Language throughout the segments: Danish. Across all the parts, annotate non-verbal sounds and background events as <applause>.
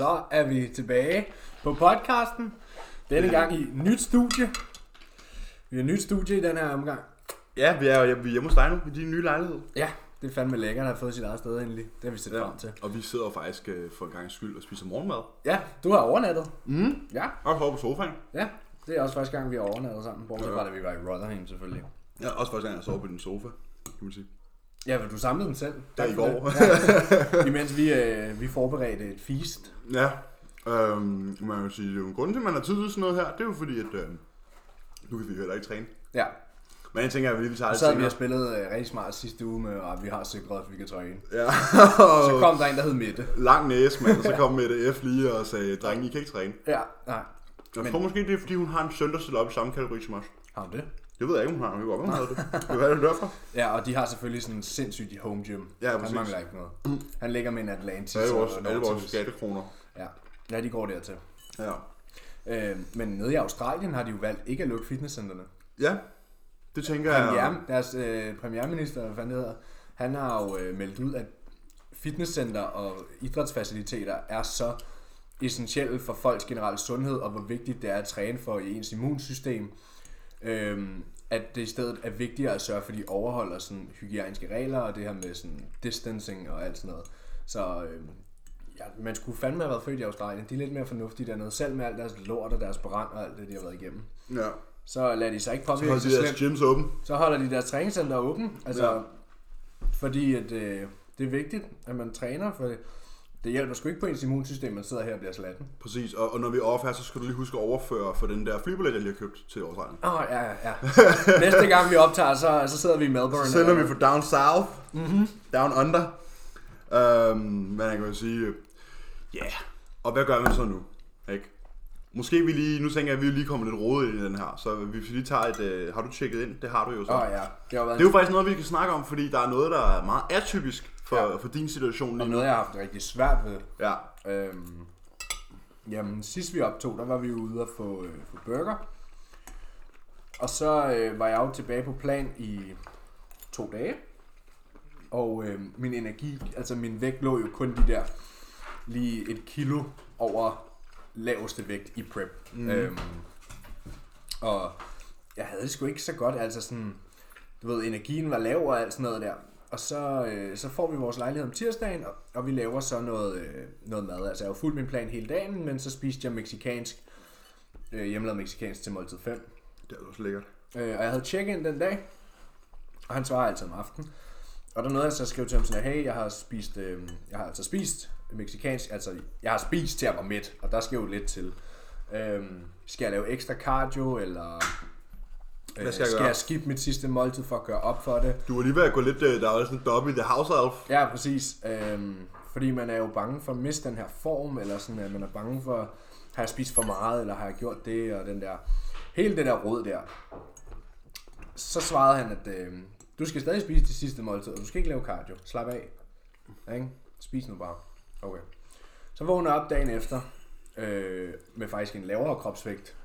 Så er vi tilbage på podcasten. Denne gang i nyt studie. Vi har nyt studie i den her omgang. Ja, vi er, vi er hjemme hos dig nu, i din nye lejlighed. Ja, det er fandme lækkert at have fået sit eget sted endelig. Det har vi set frem til. Og vi sidder jo faktisk øh, for en gang skyld og spiser morgenmad. Ja, du har overnattet. Mm. Ja, Og sover på sofaen. ja. Det er også første gang, vi har overnattet sammen. Bortset Ja. fra, da vi var i Rotherham selvfølgelig. Ja, også første gang, jeg sover på din sofa, kan man sige. Ja, men du samlede den selv. Tak i går. Ja. Imens vi, øh, vi forberedte et feast. Ja, øhm, man vil sige, det er jo en grund til, at man har tid til sådan noget her. Det er jo fordi, at øh, nu kan vi heller ikke træne. Ja, Men jeg tænker, at vi lige tager det så havde vi og spillet øh, rigtig smart sidste uge med, at vi har sikret, at vi kan træne. Ja, <laughs> Så kom der en, der hed Mette. lang næse, mand. Og så <laughs> kom Mette F lige og sagde, drenge, I kan ikke træne. Ja, nej. Jeg Men- tror måske, det er, fordi hun har en søn, der stiller op i samme kategori som os. Har hun det? Det ved jeg ikke, hun har. Hun hun havde det. Det være, det er derfor. Ja, og de har selvfølgelig sådan en sindssygt home gym. Ja, Han præcis. mangler ikke noget. Han ligger med en Atlantis. Alle vores, og en alle vores skattekroner. Ja. ja, de går dertil. Ja. Øh, men nede i Australien har de jo valgt ikke at lukke fitnesscentrene. Ja, det tænker jeg. Premiere, deres øh, premierminister, hvad fanden det hedder, han har jo øh, meldt ud, at fitnesscenter og idrætsfaciliteter er så essentielle for folks generelle sundhed, og hvor vigtigt det er at træne for ens immunsystem, øhm, at det i stedet er vigtigere at sørge for, at de overholder sådan hygiejniske regler, og det her med sådan distancing og alt sådan noget. Så øhm, ja, man skulle fandme have været født i Australien. De er lidt mere fornuftige dernede, selv med alt deres lort og deres brand og alt det, de har været igennem. Ja. Så lader de sig ikke Så påvirke holder så de slemt. deres gyms åben. Så holder de deres træningscenter åben, altså, ja. fordi at, øh, det er vigtigt, at man træner, for det hjælper sgu ikke på ens immunsystem, man sidder her og bliver slatten. Præcis, og, og når vi er off her, så skal du lige huske at overføre for den der flybillet, jeg lige har købt til Australien. Åh, oh, ja, ja, ja. <laughs> Næste gang vi optager, så, så sidder vi i Melbourne. Så sender vi for Down South, mm-hmm. Down Under. Øhm, men jeg kan jo sige, ja, yeah. og hvad gør man så nu? Ikke? Måske vi lige, nu tænker jeg, at vi lige kommer lidt rodet ind i den her, så hvis vi lige tager et, øh, har du tjekket ind? Det har du jo så. Oh, ja. Det har været Det er jo faktisk noget, vi kan snakke om, fordi der er noget, der er meget atypisk for, Ja. for din situation lige nu. noget, jeg har haft rigtig svært ved. Ja, Øhm, jamen, sidst vi optog, der var vi ude og få, øh, få burger. Og så øh, var jeg jo tilbage på plan i to dage. Og øh, min energi, altså min vægt lå jo kun de der lige et kilo over laveste vægt i prep. Mm. Øhm, og jeg havde det sgu ikke så godt, altså sådan, du ved, energien var lav og alt sådan noget der. Og så, øh, så får vi vores lejlighed om tirsdagen, og, og vi laver så noget, øh, noget mad. Altså jeg har jo fulgt min plan hele dagen, men så spiste jeg meksikansk, øh, hjemmelavet meksikansk til måltid 5. det er også lækkert. Øh, og jeg havde check-in den dag, og han svarer altid om aftenen. Og der nåede jeg så at skrive til ham sådan, hey, jeg har spist, øh, jeg har altså spist meksikansk, altså jeg har spist til at være mæt, og der skal jo lidt til. Øh, skal jeg lave ekstra cardio, eller Hvad skal jeg skal gøre? jeg skippe mit sidste måltid for at gøre op for det? Du var lige ved at gå lidt, øh, der var sådan en dobbelt i The House Elf. Ja, præcis. Øhm, fordi man er jo bange for at miste den her form, eller sådan, at man er bange for, har jeg spist for meget, eller har jeg gjort det, og den der, hele det der råd der. Så svarede han, at øh, du skal stadig spise de sidste måltid, og du skal ikke lave cardio. Slap af. Ja, Ikke? Spis nu bare. Okay. Så vågner jeg op dagen efter, øh, med faktisk en lavere kropsvægt,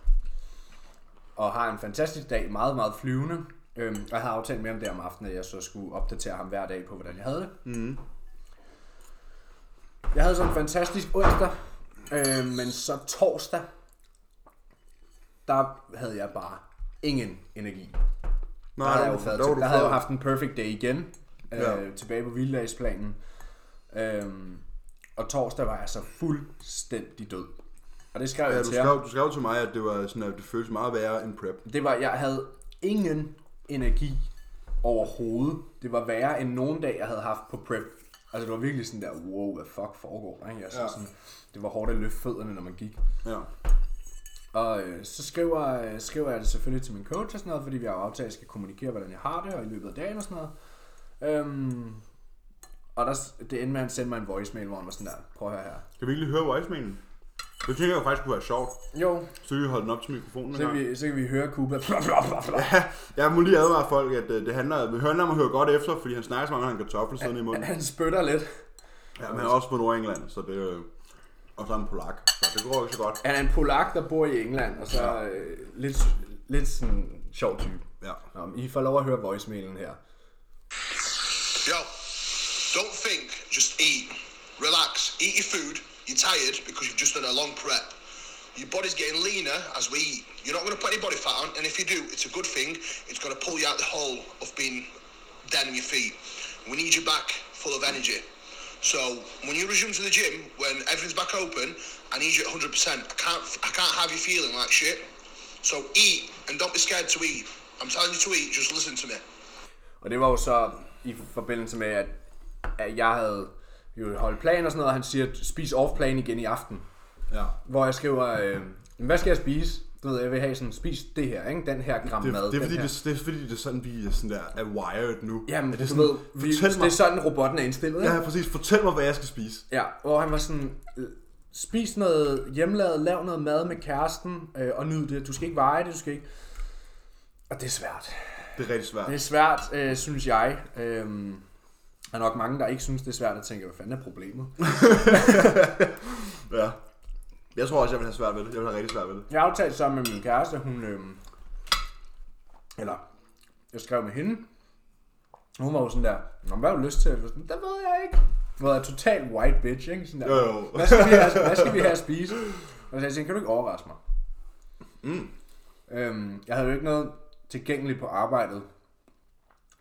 og har en fantastisk dag, meget, meget flyvende. Øhm, og jeg havde aftalt med ham der om aftenen, at jeg så skulle opdatere ham hver dag på, hvordan jeg havde det. Mm. Jeg havde sådan en fantastisk onsdag, øh, men så torsdag, der havde jeg bare ingen energi. Der havde, jeg jo, været, der havde jeg haft en perfect day igen, øh, Ja. tilbage på vilddagsplanen. Øhm, og torsdag var jeg så fuldstændig død. Og det skrev Ja, jeg du til ham. skrev, du skrev til mig, at det var sådan, at det føltes meget værre end prep. Det var, jeg havde ingen energi overhovedet. Det var værre end nogen dag, jeg havde haft på prep. Altså det var virkelig sådan der, wow, hvad fuck foregår der? Ikke? Altså, Ja. sådan, det var hårdt at løfte fødderne, når man gik. Ja. Og øh, så skriver, øh, skriver jeg det selvfølgelig til min coach og sådan noget, fordi vi har aftalt, at jeg skal kommunikere, hvordan jeg har det, og i løbet af dagen og sådan noget. Øhm, og der, det endte med, at han sendte mig en voicemail, hvor han var sådan der, prøv at høre her. Kan vi ikke lige høre voicemailen? Det tænker jeg faktisk kunne være sjovt. Jo, Så kan vi holde den op til mikrofonen. så kan vi, så kan vi høre Kuba. Bla. Jeg må lige advare folk, at øh, det handler, vi hører om at høre godt efter, fordi han snakker så mange, han har kartoffel siddende i munden. Han spytter lidt. Ja, men han er også på Nordengland, så det er og så er han polak, så det går ikke så godt. Han er en polak, der bor i England, og så øh, lidt, lidt sådan sjov type. Ja. Nå, men I får lov at høre voicemailen her. Yo, don't think, just eat. Relax, eat your food, you're tired because you've just done a long prep. Your body's getting leaner as we eat. You're not going to put any body fat on, and if you do, it's a good thing. It's going to pull you out the hole of being down on your feet. We need you back full of energy. So when you resume to the gym, when everything's back open, I need you at 100%. I can't, I can't have you feeling like shit. So eat and don't be scared to eat. I'm telling you to eat. Just listen to me. Og det var jo så i forbindelse med, at, at jeg havde jo holdt plan og sådan noget, og han siger, spis off-plan igen i aften. Ja. Hvor jeg skriver, øh, hvad skal jeg spise? Du ved, jeg vil have sådan, spis det her, ikke? Den her gram Det, mad. det, er fordi, det, det er fordi, det er sådan, vi er, sådan der, er wired nu. Jamen, det er du ved, vi, fortæl det mig, er sådan, robotten er indstillet, ikke? ja, præcis, fortæl mig, hvad jeg skal spise. Ja, hvor han var sådan, øh, spis noget hjemmelavet, lav noget mad med kæresten, øh, og nyd det. Du skal ikke veje det, du skal ikke... Og det er svært. Det er rigtig svært. Det er svært, øh, synes jeg. Øhm, der er nok mange, der ikke synes, det er svært at tænke, hvad fanden er problemet? <laughs> Ja. Jeg tror også, jeg vil have svært ved det. Jeg vil have rigtig svært ved det. Jeg aftalte sammen med min kæreste, hun... Øhm, eller, jeg skrev med hende. Hun var jo sådan der, Nå, hvad har du lyst til? Jeg var sådan, det ved jeg ikke. Jeg er total white bitch, ikke? Sådan der, Jo, jo. Hvad, skal vi have, hvad skal vi have at spise? Og så jeg tænkte, kan du ikke overraske mig? Mm. Øhm, jeg havde jo ikke noget tilgængeligt på arbejdet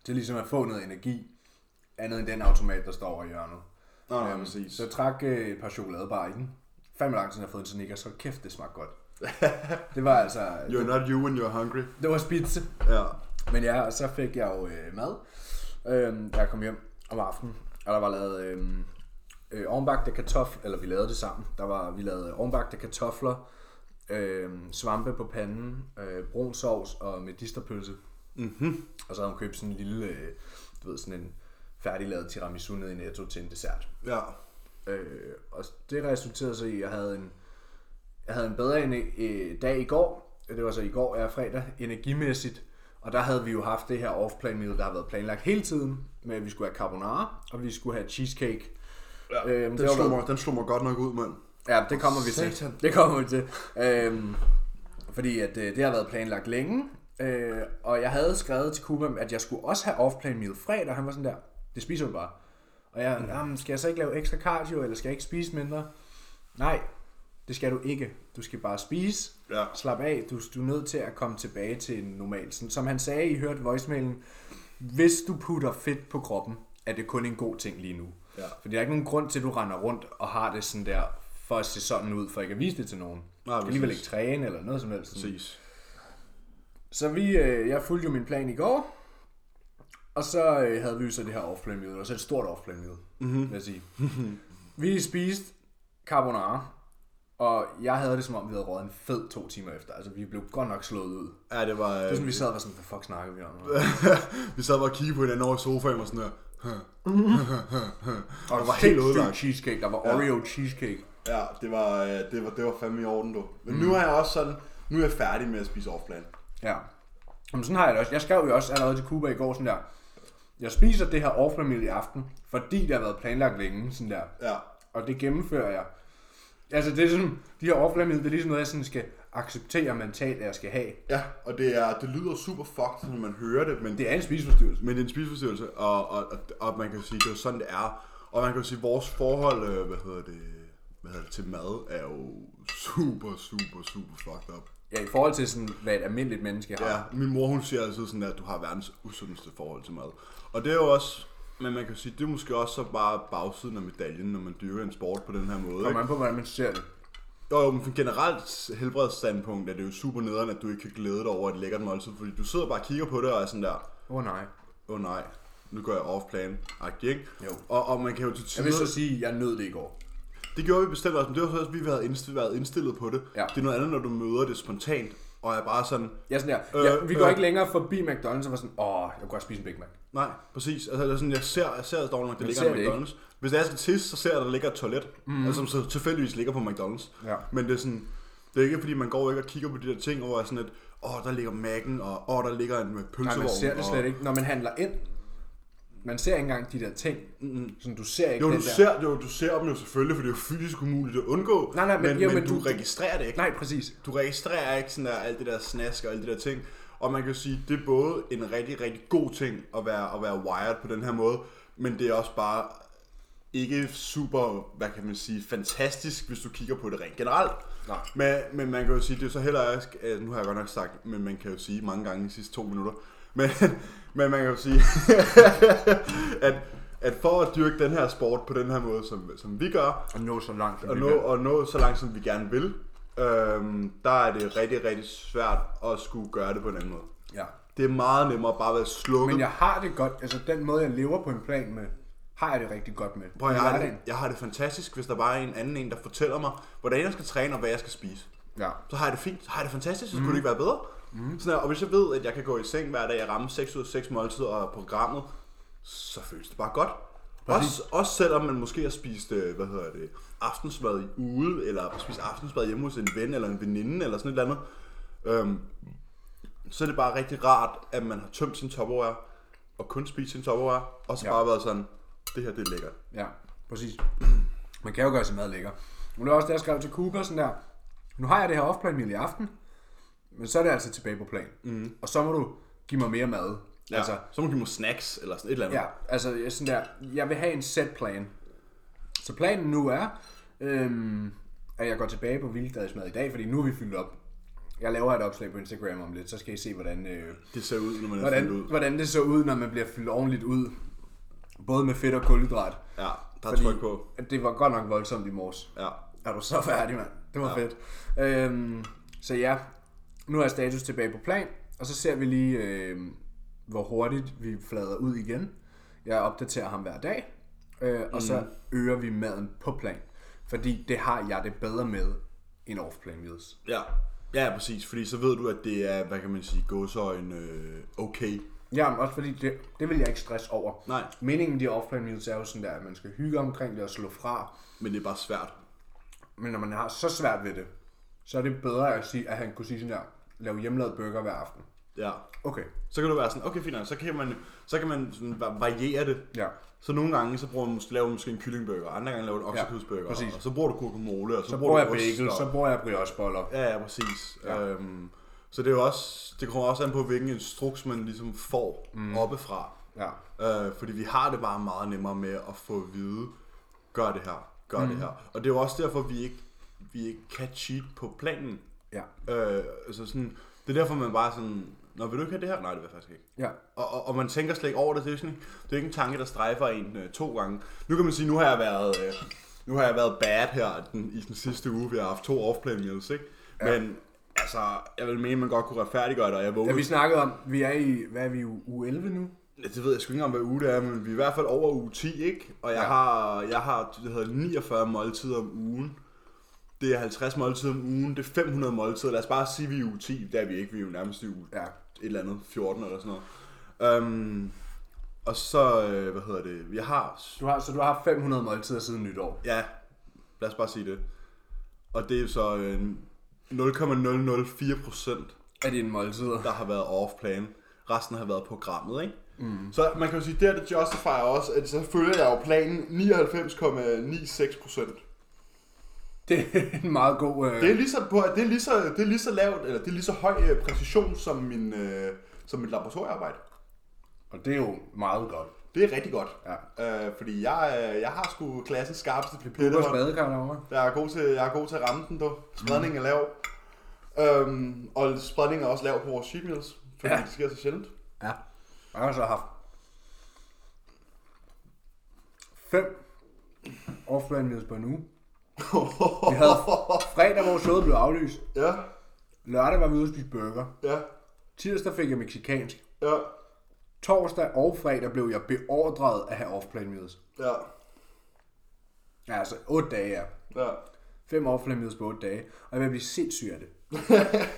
til ligesom at få noget energi, andet end den automat, der står over i hjørnet. Nå, nej, Øhm, præcis. så jeg trak øh, et par chokoladebar i den. Fandme lang tid, jeg har fået en Snickers, så kæft, det smagte godt. <laughs> det var altså, You're not you when you're hungry. det var spidse. Ja. Men ja, og så fik jeg jo øh, mad, øh, da jeg kom hjem om aftenen. Og der var lavet øh, øh, ovenbagte kartofler, eller vi lavede det sammen. Der var, vi lavede ovenbagte kartofler, øh, svampe på panden, øh, brun sovs og medisterpølse. Mhm. Og så havde hun købt sådan en lille, øh, du ved, sådan en færdiglavet tiramisu nede i Netto til en dessert. Ja. Øh, og det resulterede så i, at jeg havde en, jeg havde en bedre ener- øh, dag i går. Det var så i går, er fredag, energimæssigt. Og der havde vi jo haft det her off-plan meal, der har været planlagt hele tiden. Med at vi skulle have carbonara, og vi skulle have cheesecake. ja. Øhm, den, det slog mig, den slog mig godt nok ud, mand. Ja, det kommer vi til. Satan. Det kommer vi til. Øhm, fordi at, øh, det har været planlagt længe. Øh, og jeg havde skrevet til Kuba, at jeg skulle også have off-plan meal fredag. Han var sådan der, det spiser du bare. Og jeg, mm. jamen, skal jeg så ikke lave ekstra cardio, eller skal jeg ikke spise mindre? Nej, det skal du ikke. Du skal bare spise, Ja. slap af. Du, du er nødt til at komme tilbage til normal. Sådan, som han sagde, I hørte voicemailen, hvis du putter fedt på kroppen, er det kun en god ting lige nu. Ja. For der er ikke nogen grund til, at du render rundt og har det sådan der, for at se sådan ud, for ikke at vise det til nogen. Nej, du skal alligevel ikke træne eller noget som helst. Sådan. Præcis. Så vi, øh, jeg fulgte jo min plan i går, og så øh, havde vi så det her off-plan meal, og så et stort off-plan meal, mm-hmm. vil jeg sige. vi spiste carbonara, og jeg havde det som om, vi havde røget en fed to timer efter. Altså, vi blev godt nok slået ud. Det Ja, det var... er Øh, sådan, vi sad og var sådan, hvad fuck snakker vi om? <laughs> vi sad bare og kiggede på hinanden over sofaen og sådan der. Og der var <laughs> helt ødelagt. cheesecake, der var Ja. Oreo cheesecake. Ja, det var, øh, det var, det var fandme i orden, du. Men Mm. nu er jeg også sådan, nu er jeg færdig med at spise off-plan. Ja. Jamen, sådan har jeg det også. Jeg skrev jo også allerede til Cuba i går sådan der, jeg spiser det her meal i aften, fordi det har været planlagt længe, sådan der. Ja. Og det gennemfører jeg. Altså, det er sådan, de her meal, det er ligesom noget, jeg sådan skal acceptere mentalt, at jeg skal have. Ja, og det, er, det lyder super fucked, når man hører det, men Det er en spiseforstyrrelse. Men det er en spiseforstyrrelse, og, og, og, og man kan sige, det er jo sådan, det er. Og man kan sige, vores forhold, øh, hvad hedder det, hvad hedder det, til mad, er jo super, super, super fucked up. Ja, i forhold til sådan, hvad et almindeligt menneske har. Ja, min mor, hun siger altid sådan, at du har verdens usundeste forhold til mad. Og det er jo også, men man kan sige, det er måske også så bare bagsiden af medaljen, når man dyrker en sport på den her måde. Kommer Ikke? an på, hvordan man ser det. Jo, jo, men fra generelt helbredsstandpunkt er det jo super nederen, at du ikke kan glæde dig over et lækkert måltid, fordi du sidder bare og kigger på det og er sådan der, Åh oh, nej. åh oh, nej, nu går jeg off-plan, agtig, ikke? Jo. Og, og man kan jo til Jeg tider... vil så sige, at jeg nød det i går. Det gjorde vi bestemt også, men det var så også, at vi havde indstillet, været indstillet på det. Ja. Det er noget andet, når du møder det spontant, og er bare sådan, er sådan der, ja, Øh, vi går øh. ikke længere forbi McDonald's og var sådan, åh, jeg kunne godt spise en Big Mac. nej, præcis. Altså, det er sådan, jeg ser, jeg ser dog nok, der Men ligger en det McDonald's. Hvis jeg skal tisse, så ser jeg, at der ligger et toilet, mm. altså, som så tilfældigvis ligger på McDonald's. Ja. Men det er sådan, det er ikke fordi, man går ikke og kigger på de der ting, hvor jeg er sådan lidt, åh, der ligger Mac'en, og åh, der ligger en Nej, pølsevogn. man ser det og... slet ikke. Når man handler ind, man ser ikke engang de der ting. Mm-hmm. Sådan, du ser ikke Jo, den du der. ser, jo, du ser dem jo selvfølgelig, for det er jo fysisk umuligt at undgå. Nej, nej, men- men, jo, men, men du, du- registrerer det ikke. Nej, præcis. Du registrerer ikke sådan der, alt det der snask og alle de der ting. Og man kan jo sige, det er både en rigtig, rigtig god ting at være, at være wired på den her måde, men det er også bare ikke super, hvad kan man sige, fantastisk, hvis du kigger på det rent generelt. Nej. Men, men man kan jo sige, det er så heller ikke, øh, nu har jeg godt nok sagt, men man kan jo sige mange gange de sidste to minutter, men, <laughs> men man kan jo sige, <laughs> at, at for at dyrke den her sport på den her måde, som, som vi gør, Og nå så langt. som og vi nå, og nå så langt, som vi gerne vil, øhm, der er det rigtig, rigtig svært at skulle gøre det på en anden måde. Ja. Det er meget nemmere bare at være slukket. Men jeg har det godt, altså den måde, jeg lever på en plan med, har jeg det rigtig godt med. Prøv, jeg, har det, jeg har det fantastisk, hvis der bare er en anden en, der fortæller mig, hvordan jeg skal træne og hvad jeg skal spise. Ja. Så har jeg det fint, så har jeg det fantastisk, så skulle Mhm. det ikke være bedre. Mm. Sådan her, og hvis jeg ved, at jeg kan gå i seng hver dag og ramme 6 ud af 6 måltider på programmet, så føles det bare godt. Også, også selvom man måske har spist, øh, hvad hedder det, aftensmad i ude, eller spist aftensmad hjemme hos en ven eller en veninde, eller sådan et eller andet. Øhm, så er det bare rigtig rart, at man har tømt sin topperware, og kun spist sin topperware, og så Ja. bare været sådan, det her det er lækkert. Ja, præcis. Man kan jo gøre sig mad lækker. Men det var også det, jeg skrev til Cooper, sådan der, nu har jeg det her off-plan meal i aften, men så er det altså tilbage på plan. Mm. Og så må du give mig mere mad. Ja. Altså, så må du give mig snacks, eller sådan et eller andet. ja, altså jeg sådan der, jeg vil have en set plan. Så planen nu er, øhm, at jeg går tilbage på vilddagsmad i dag, fordi nu er vi fyldt op. Jeg laver et opslag på Instagram om lidt, så skal I se, hvordan, øh, Det ser ud, når man hvordan, ud. hvordan det så ud, når man bliver fyldt ordentligt ud. Både med fedt og kulhydrat. Ja, der er tryk på. det var godt nok voldsomt i morges. Ja. Er du så færdig, mand? Det var ja. fedt. Øhm, så ja, nu er status tilbage på plan, og så ser vi lige, øhm, hvor hurtigt vi flader ud igen. Jeg opdaterer ham hver dag, øh, og så øger vi maden på plan. Fordi det har jeg det bedre med end off-plan meals. Ja. Ja, præcis. Fordi så ved du, at det er, hvad kan man sige, gåsøjen øh, okay. Ja, men også fordi det, det vil jeg ikke stress over. Nej. Meningen med de off-plan meals er jo sådan der, at man skal hygge omkring det og slå fra. Men det er bare svært. Men når man har så svært ved det, så er det bedre at, sige, at han kunne sige sådan der, lave hjemmelavet burger hver aften. Ja. Okay. Så kan du være sådan, okay fint, nok, så kan man, så kan man sådan va- variere det. Ja. Så nogle gange, så bruger man laver man måske en kyllingburger, andre gange laver du en oksekødsburger, præcis. og så bruger du guacamole, og så, Så bruger bruger jeg du ost, bagel, så bruger jeg briocheboller. Ja, ja, præcis. Ja. Ja. Øhm, så det er jo også, det kommer også an på, hvilken instruks man ligesom får mm. oppefra. Ja. Øh, fordi vi har det bare meget nemmere med at få at vide, gør det her, gør mm. det her. Og det er jo også derfor, vi ikke, vi ikke kan cheat på planen. Ja. Øh, altså sådan, det er derfor, man bare sådan, Nå, vil du ikke have det her? Nej, det vil jeg faktisk ikke. Ja. Og, og, og man tænker slet ikke over det. Det er, sådan, det er ikke en tanke, der strejfer en øh, to gange. Nu kan man sige, nu har jeg været, øh, nu har jeg været bad her den, i den sidste uge. Vi har haft to off-plan meals, ikke? Ja. Men altså, jeg vil mene, man godt kunne retfærdiggøre det, og jeg vågner. Ja, vi snakkede om, vi er i, hvad er vi, uge 11 nu? Ja, det ved jeg sgu ikke engang, hvad uge det er, men vi er i hvert fald over uge 10, ikke? Og jeg ja. har, jeg har det hedder 49 måltider om ugen. Det er 50 måltider om ugen, det er 500 måltider. Lad os bare sige, at vi er uge 10. Der er vi ikke, vi er jo nærmest i uge Ja. et eller andet, 14 eller sådan noget. Um, og så, øh, hvad hedder det, jeg har, Du har, så du har haft 500 måltider siden nytår. ja, lad os bare sige det. Og det er så øh, 0,004 procent, Af dine måltider. der har været off-plan. Resten har været programmet, ikke? Mm. Så man kan jo sige, det, det justifier også, at så følger jeg jo planen 99,96 procent. <laughs> Det er en meget god... Øh... Det er lige så, på, det er lige så, det er lige så lavt, eller det er lige så høj øh, præcision som min, øh, som mit laboratoriearbejde. Og det er jo meget godt. Det er rigtig godt. Ja. Øh, fordi jeg, øh, jeg har sgu klassens skarpeste pipette. badekar derovre. Jeg er god til, jeg er god til at ramme den, du. Spredningen er lav. Øhm, og spredningen er også lav på vores sheet meals, fordi Ja. det sker så sjældent. Ja. Jeg har så haft fem meals på en uge. <laughs> Vi havde fredag, hvor showet blev aflyst. ja, Lørdag var vi ude og spise burger. ja, Tirsdag fik jeg mexicansk. ja, Torsdag og fredag blev jeg beordret at have off-plan meals. ja, Ja, altså 8 dage, ja. ja. Fem off-plan meals på 8 dage. Og jeg vil blive sindssyg af det.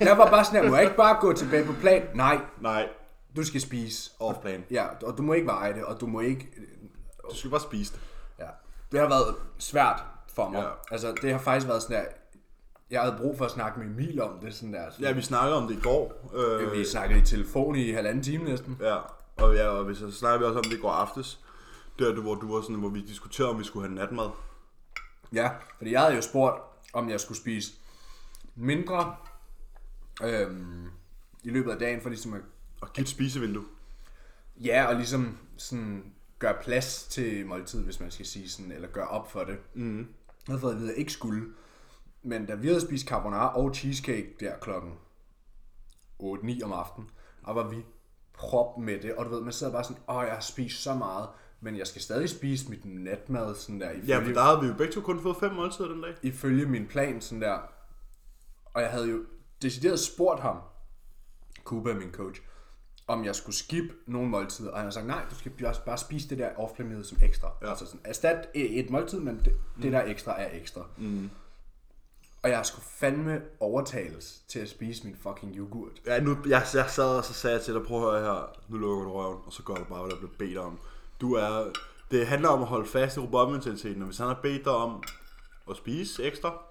jeg var bare sådan her, må jeg ikke bare gå tilbage på plan? Nej, Nej, du skal spise. off plan. Ja, og du må ikke veje det, og du må ikke... Du skal bare spise det. Ja. Det har været svært for mig. Ja. Altså, det har faktisk været sådan der... Jeg havde brug for at snakke med Emil om det, sådan der. Ja, vi snakkede om det i går. Øh, Vi snakkede i telefon i halvanden time næsten. Ja, og, ja, og hvis så snakker vi også om det i går aftes. Der, hvor du var sådan, hvor vi diskuterede, om vi skulle have natmad. Ja, fordi jeg havde jo spurgt, om jeg skulle spise mindre øhm, i løbet af dagen, for ligesom at, Og give et spisevindue. ja, og ligesom sådan gøre plads til måltid, hvis man skal sige sådan, eller gøre op for det. Mm. Jeg havde fået at vide, at jeg ikke skulle. Men da vi havde spist carbonara og cheesecake der klokken 8-9 om aftenen, og var vi prop med det, og du ved, man sidder bare sådan, åh, jeg har spist så meget, men jeg skal stadig spise mit natmad, sådan der, ifølge, Ja, for der havde vi jo begge to kun fået fem måltider den dag. ifølge min plan, sådan der. Og jeg havde jo decideret spurgt ham, Kuba, min coach, om jeg skulle skip nogle måltider, og han har sagt, nej, du skal bare, spise det der off som ekstra. Ja. Altså sådan, erstat et et måltid, men det, mm. det der ekstra er ekstra. Mm. Og jeg skulle fandme overtales til at spise min fucking yoghurt. Ja, nu, jeg, jeg sad og så sagde jeg til dig, prøv at høre her, nu lukker du røven, og så gør du bare, hvad der bliver bedt om. Du er, det handler om at holde fast i robotmentaliteten, og hvis han har bedt dig om at spise ekstra,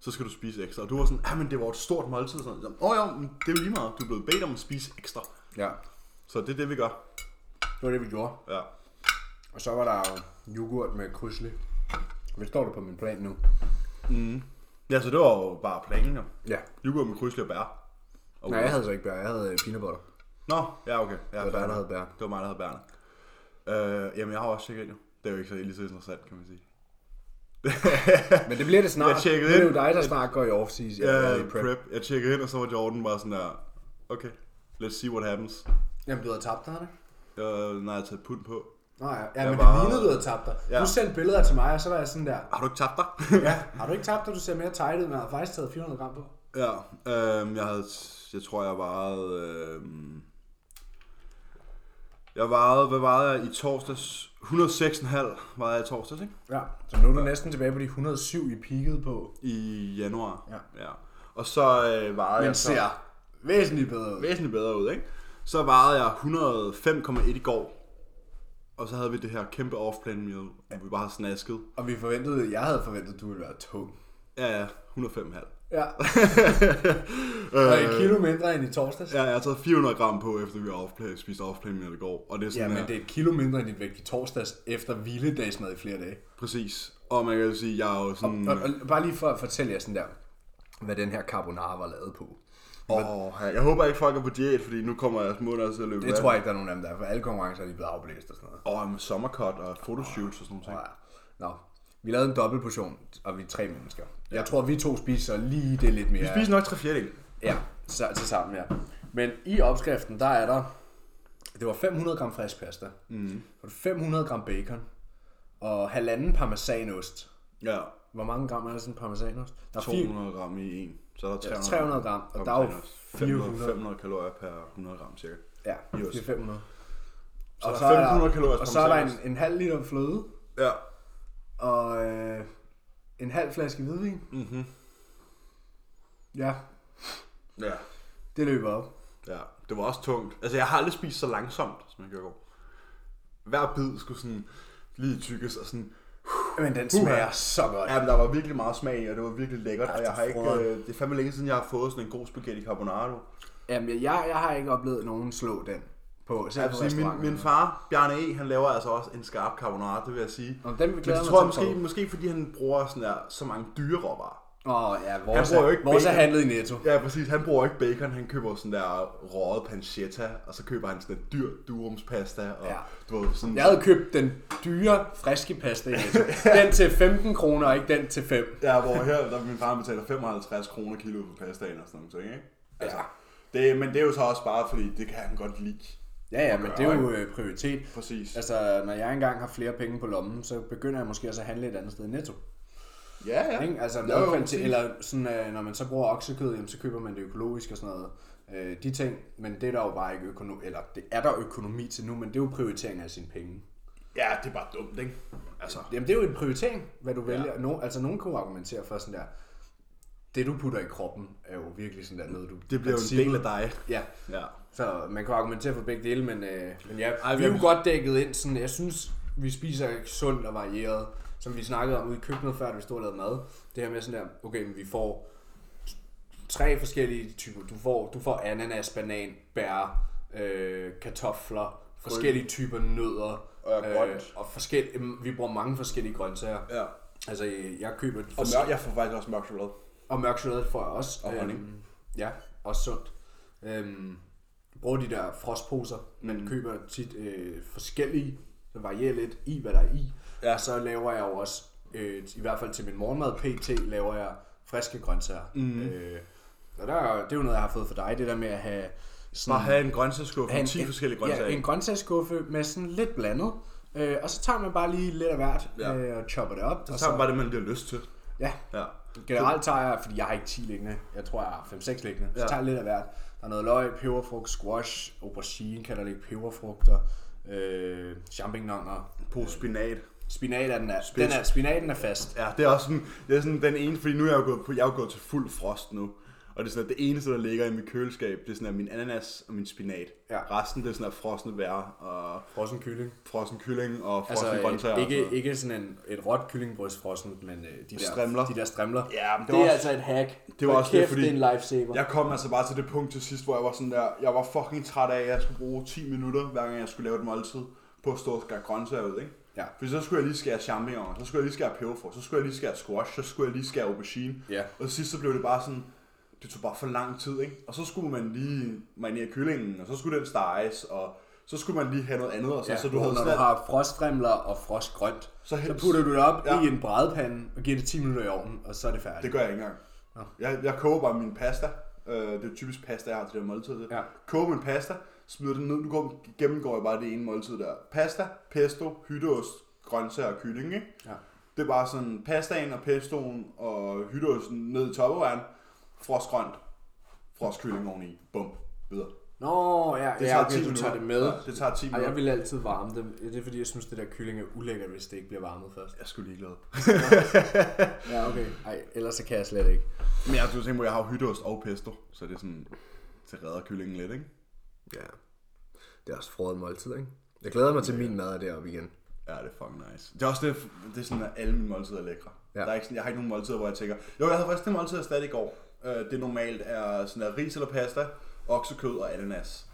så skal du spise ekstra. Og du var sådan, ja, men det var et stort måltid. Sådan, åh oh, ja, men det er jo lige meget, du er blevet bedt om at spise ekstra. Ja, Så det er det, vi gør. det var det, vi gjorde. Ja. Og så var der jo yoghurt med krydsli. Hvad står der på min plan nu? Ja, så det var jo bare planen, jo. Ja. Yoghurt med krydsli og bær. Og Nej, jeg havde så ikke bær. Jeg havde øh, peanut butter. Nå, ja, okay. Ja, Det var dig, der havde bær. Det var mig, der havde bærne. Øh, jamen, jeg har også tjekket ind, jo. Det er jo ikke så lige så interessant, kan man sige. <laughs> Men det bliver det snart. Jeg tjekkede er det ind. jo dig, der snart går i off-season. Ja, i prep. prep. Jeg tjekkede ind, og så var Jordan bare sådan der, okay, let's see what happens. Jamen, du havde tabt dig, det? Jeg, når jeg har taget pund på. Nå ja, ja Jeg men var- det lignede, du havde tabt dig. Ja. Du sendte billeder til mig, og så var jeg sådan der, Har du ikke tabt dig? <laughs> ja, har du ikke tabt dig? Du ser mere tight ud, men jeg har faktisk taget 400 gram på. ja, øhm, jeg havde, jeg tror, jeg vejede, øhm, jeg vejede, hvad vejede jeg i torsdags? 106,5 vejede jeg i torsdags, ikke? Ja, så nu er du næsten tilbage på de 107, I peakede på. I januar. Ja. ja. Og så øh, vejede Men jeg så... ser væsentligt bedre ud. væsentligt bedre ud, ikke? Så vejede jeg 105,1 i går. Og så havde vi det her kæmpe off-plan meal, hvor vi bare har snasket. Og vi forventede, jeg havde forventet, at du ville være tung. Ja, ja, 105,5. Ja. <laughs> og et kilo mindre end i torsdags. Ja, jeg har taget 400 gram på, efter vi har off-plan, spist off-plan meal i går. Og det er Ja, sådan men her, det er et kilo mindre end dit vægt i torsdags, efter hviledagsmad i flere dage. præcis. Og man kan jo sige, jeg er jo sådan... Og, og bare lige for at fortælle jer sådan der, hvad den her carbonara var lavet på. Åh, jeg håber ikke, folk er på diæt, fordi nu kommer mund altså til at løbe Det tror jeg ikke, der er nogen af dem, der er, for alle konkurrencer er de blevet afblæst og sådan noget. Åh, med sommercut og photoshoots og sådan noget. Ja. Nå, vi lavede en dobbelt portion, og vi er tre mennesker. Jeg tror, vi to spiser lige det lidt mere. Vi spiser nok tre fjerdedel. Ja, så, til sammen, ja. Men i opskriften, der er der, det var 500 gram frisk pasta, mm. 500 gram bacon, og halvanden parmesanost. Ja, Hvor mange gram er der sådan en parmesanost? Der er fire- 200 gram i en. Så er der 300, 300 gram, og der er jo 500, 400. 500 kalorier per 100 gram cirka. Ja, det er 500. Så og der så er er 500 der, kalorier og så er der en, en halv liter fløde, Ja. og øh, en halv flaske hvidvin. Mhm. Ja, Ja. det løber op. Ja, det var også tungt. Altså, jeg har aldrig spist så langsomt, som jeg gjorde i går. Hver bid skulle sådan lige tykkes og sådan... Men den smager så godt. Ja, men der var virkelig meget smag i, og det var virkelig lækkert. Og jeg har ikke, øh, det er fandme længe siden, jeg har fået sådan en god spaghetti carbonara. Jamen, jeg, jeg har ikke oplevet nogen slå den på, selv på vil sige, min, min far, Bjarne E., han laver altså også en skarp carbonara, det vil jeg sige. Og den Men glæder det tror jeg måske, måske fordi han bruger sådan der, så mange dyre råvarer. Åh oh, ja, vores, bruger jo er, ikke vores er bacon. handlet i Netto. Ja, præcis. Han bruger ikke bacon, han køber sådan der røget pancetta, og så køber han sådan en dyr durumspasta, og Ja. du ved, sådan... Jeg havde købt den dyre, friske pasta i Netto. <laughs> Den til 15 kroner, og ikke den til 5. Ja, hvor her, der min far betaler 55 kroner kilo for pastaen og sådan nogle ting, ikke? Altså, Ja. det, men det er jo så også bare, fordi det kan han godt lide. Ja, ja, men det er jo øh, prioritet. Præcis. Altså, når jeg engang har flere penge på lommen, så begynder jeg måske også at handle et andet sted i Netto. Ja, ja. Ikke? Altså, Jo, jo, kvalitet, præcis. eller sådan, øh, når man så bruger oksekød, jamen, så køber man det økologisk og sådan noget. Øh, de ting, men det er der jo bare ikke økonomi, eller det er der økonomi til nu, men det er jo prioritering af sine penge. Ja, det er bare dumt, ikke? Altså, Jamen det er jo en prioritering, hvad du vælger. No, altså nogen kunne argumentere for sådan der, det du putter i kroppen er jo virkelig sådan der noget, du... det bliver jo en del af dig. Ja, Ja. så man kan argumentere for begge dele, men, øh, men ja, Ej, vi er jo godt dækket ind. Sådan, jeg synes, vi spiser sundt og varieret, som vi snakkede om ude i køkkenet før, da vi stod og lavede mad. Det her med sådan der, okay, men vi får tre forskellige typer. Du får, du får ananas, banan, bær, øh, kartofler, forskellige typer nødder. Og grønt. og forskel, vi bruger mange forskellige grøntsager. Ja. Altså, øh, jeg køber... Og mørk, jeg får faktisk også mørk chokolade. og mørk chokolade får jeg også. Og honning. Øhm, ja, også sundt. Øhm, bruger de der frostposer, men Mm. køber tit øh, forskellige Så varierer lidt i, hvad der er i. Ja. Så laver jeg jo også, øh, i hvert fald til min morgenmad pt, laver jeg friske grøntsager. Mm. Øh, og der, er- det er jo noget, jeg har fået for dig, det der med at have sådan, Bare have en grøntsagsskuffe med 10 forskellige grøntsager. Ja, en grøntsagsskuffe med sådan lidt blandet. Øh, og så tager man bare lige lidt af hvert Ja. øh, og chopper det op. Så tager man bare det, man lige har lyst til. Ja, Ja. generelt tager jeg, fordi jeg har ikke 10 liggende, jeg tror jeg har 5-6 liggende, så Ja. tager jeg lidt af hvert. Der er noget løg, peberfrugt, squash, aubergine kalder det ikke, peberfrugter, øh, champignoner, På spinat. Spinat er den er, Spids. den er, spinaten er fast. Ja, det er også sådan, det er sådan den ene, fordi nu er jeg jo gået, på, jeg er jo gået til fuld frost nu. Og det er sådan, at det eneste, der ligger i mit køleskab, det er sådan, at min ananas og min spinat. Ja. Resten, det er sådan, at frosne bær og Frossen kylling. frossen kylling og Altså frossen grøntsager. øh, og ikke, ikke sådan en, et råt kyllingbryst frossen, men øh, de, der, Strimler. de der strimler. Ja, men det, det var er også- altså et hack. det var Hold også det, kæft, fordi- det er en lifesaver. Jeg kom altså bare til det punkt til sidst, hvor jeg var sådan der, jeg var fucking træt af, at jeg skulle bruge 10 minutter, hver gang jeg skulle lave et måltid, på at stå og skære grøntsager ud, ikke? Ja. For så skulle jeg lige skære champignoner, så skulle jeg lige skære peberfrugt, så skulle jeg lige skære squash, så skulle jeg lige skære aubergine. Ja. Og til sidst så blev det bare sådan, det tog bare for lang tid, ikke? Og så skulle man lige marinere kyllingen, og så skulle den steges, og så skulle man lige have noget andet, og så, Ja, så du havde når sådan du har frostfremler og frostgrønt, Så så, helst- så putter du det op Ja. ja. i en brædepande og giver det 10 minutter i ovnen, og så er det færdigt. Det gør jeg ikke engang. Jeg, jeg koger bare min pasta. Øh, det er typisk pasta, jeg har til det her måltid. Ja. Koger min pasta, smider den ned. Nu går, gennemgår jeg bare det ene måltid der. Pasta, pesto, hytteost, grøntsager og kylling, ikke? Ja. Det er bare sådan pastaen og pestoen og hytteosten ned i toppeværen. Frostgrønt, frostkylling oveni. Bum. Videre. Nå, ja, Det det tager ja, 10 okay, du minutter. tager det med. Ja, det tager 10 Ej, minutter. jeg vil altid varme dem. Det er fordi, jeg synes, det der kylling er ulækkert, hvis det ikke bliver varmet først. Jeg skulle ligeglad. <laughs> Ja, okay. Ej, ellers så kan jeg slet ikke. Men jeg du tænker på, at jeg har hytteost og pesto, så det er sådan, det redder kyllingen lidt, ikke? Ja. Det er også frøet måltid, ikke? Jeg glæder mig til min mad deroppe igen. Ja, det er fucking nice. Det er også det, det er sådan, at alle mine måltider er lækre. Ja. Der er ikke sådan, jeg har ikke nogen måltider, hvor jeg tænker, jo, jeg havde faktisk det måltid, jeg stadig i går. Øh, det normalt er sådan der ris eller pasta, oksekød og ananas.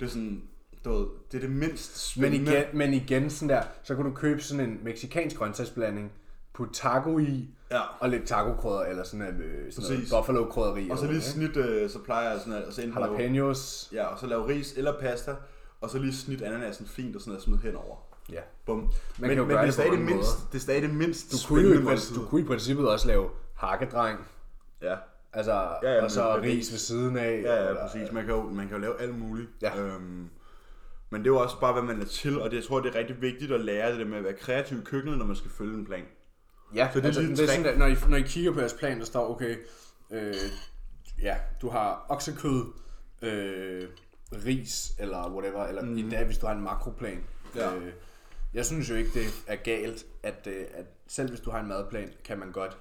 Det er sådan, du ved, det er det mindst Men spændende. igen, men igen sådan der, så kan du købe sådan en meksikansk grøntsagsblanding, putte taco i, Ja. og lidt taco-krydder, eller sådan, øh, sådan noget buffalo-krydderi. Og så lige noget, snit, øh, så plejer jeg sådan altså enten ikke? lave, Jalapenos. ja, og så lave ris eller pasta, og så lige snit ananasen fint og sådan at smide henover. Ja. Bum. Man men, kan jo men det er, stadig det, mindst, måder. det er stadig det mindst Du kunne, jo du kunne i princippet også lave hakkedreng, Ja. altså, ja, ja, og så ris ved siden af. Ja, ja, eller- præcis. Man kan jo, man kan jo lave alt muligt. Ja. Øhm, men det er jo også bare, hvad man er til, og det, jeg tror, det er rigtig vigtigt at lære det der med at være kreativ i køkkenet, når man skal følge en plan. Ja, Så det er altså, lige en det er sådan, at når I, når I kigger på jeres plan, der står, okay, øh, ja, du har oksekød, øh, ris, eller whatever, eller mm. dag, hvis du har en makroplan. Ja. Øh, jeg synes jo ikke, det er galt, at, øh, at selv hvis du har en madplan, kan man godt,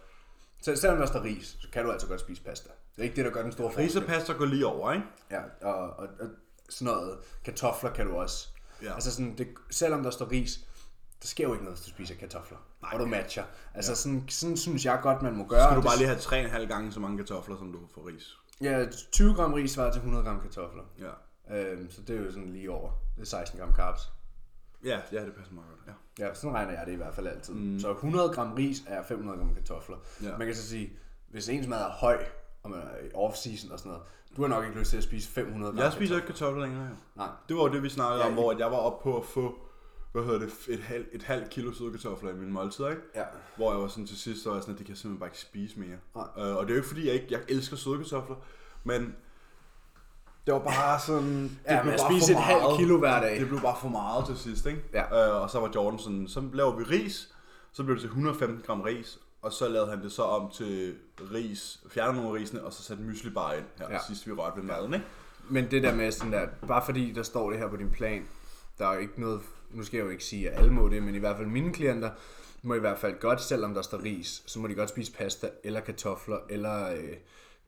selv, selvom der står ris, så kan du altså godt spise pasta. Det er ikke det, der gør den store Ris og forskel. pasta går lige over, ikke? Ja, og, og, og sådan noget, kartofler kan du også. Ja. Altså sådan, det, selvom der står ris, der sker jo ikke noget, hvis du spiser kartofler. Nej, og du matcher. Altså ja. sådan, sådan synes jeg godt, man må gøre. Så skal du bare lige have 3,5 gange så mange kartofler, som du får ris. Ja, 20 gram ris svarer til 100 gram kartofler. Ja. Øhm, så det er jo sådan lige over. Det er 16 gram carbs. Ja, ja, det passer meget godt. Ja. Ja, sådan regner jeg det i hvert fald altid. Mm. Så 100 gram ris er 500 gram kartofler. Ja. Man kan så sige, hvis ens mad er høj, og man er i off-season og sådan noget, du har nok ikke lyst til at spise 500 gram Jeg spiser ikke kartofler længere. Ja. Nej. Det var jo det, vi snakkede Ja, om, hvor at jeg var oppe på at få hvad hedder det, et, halv, et halvt kilo søde kartofler i min måltid, ikke? Ja. Hvor jeg var sådan til sidst, så var jeg sådan, at det kan jeg simpelthen bare ikke spise mere. Nej. Øh, og det er jo ikke fordi, jeg ikke jeg elsker søde kartofler, men det var bare sådan... Det Ja, blev bare spise et halvt kilo hver dag. Det blev bare for meget til sidst, ikke? Ja. Øh, og så var Jordan sådan, så laver vi ris, så blev det til 115 gram ris, og så lavede han det så om til ris, fjernede nogle af risene, og så satte mysli bare ind her. Ja. sidst vi rørte ved maden, ikke? Men det der med sådan der, bare fordi der står det her på din plan, der er jo ikke noget, nu skal jeg jo ikke sige, at alle må det, men i hvert fald mine klienter må i hvert fald godt, selvom der står ris, så må de godt spise pasta, eller kartofler, eller øh,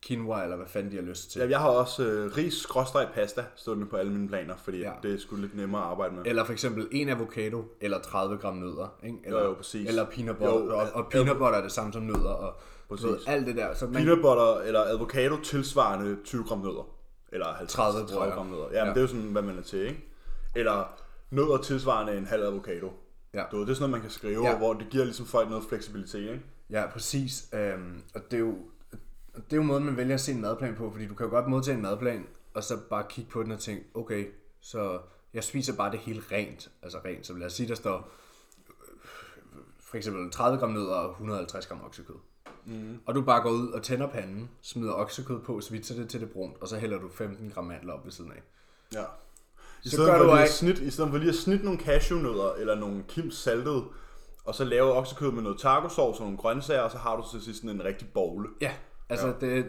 quinoa, eller hvad fanden de har lyst til. Ja, jeg har også øh, ris skråstreg pasta stående på alle mine planer, fordi ja. Det er sgu lidt nemmere at arbejde med. Eller for eksempel en avocado, eller 30 gram nødder, ikke? Eller, Jo, jo, præcis. Eller peanut butter, Jo, og, og peanut butter er det samme som nødder, og du ved, Præcis. alt det der. Så man, Peanut butter eller avocado tilsvarende 20 gram nødder. Eller 50, 30, tror 30 jeg. gram nødder. Ja, men Ja. det er jo sådan, hvad man er til, ikke? Eller nødder tilsvarende en halv avocado. Ja. Du ved, det er sådan noget, man kan skrive, Ja. hvor det giver ligesom folk noget fleksibilitet, ikke? Ja, præcis. Øhm, og det er, jo, det er jo måden, man vælger at se en madplan på, fordi du kan jo godt modtage en madplan, og så bare kigge på den og tænke, okay, så Jeg spiser bare det hele rent. Altså rent. Så lad os sige, der står øh, for eksempel 30 gram nødder og 150 gram oksekød. Mm. Og du bare går ud og tænder panden, smider oksekød på, svitser det til det brunt, og så hælder du 15 gram mandler op ved siden af. Ja. I Så stedet, gør for du ikke- snit, I stedet for lige at snitte nogle cashewnødder eller nogle kims saltet, og så lave oksekød med noget tacosauce og nogle grøntsager, og så har du til sidst sådan en rigtig bogle. Ja, altså ja. Det,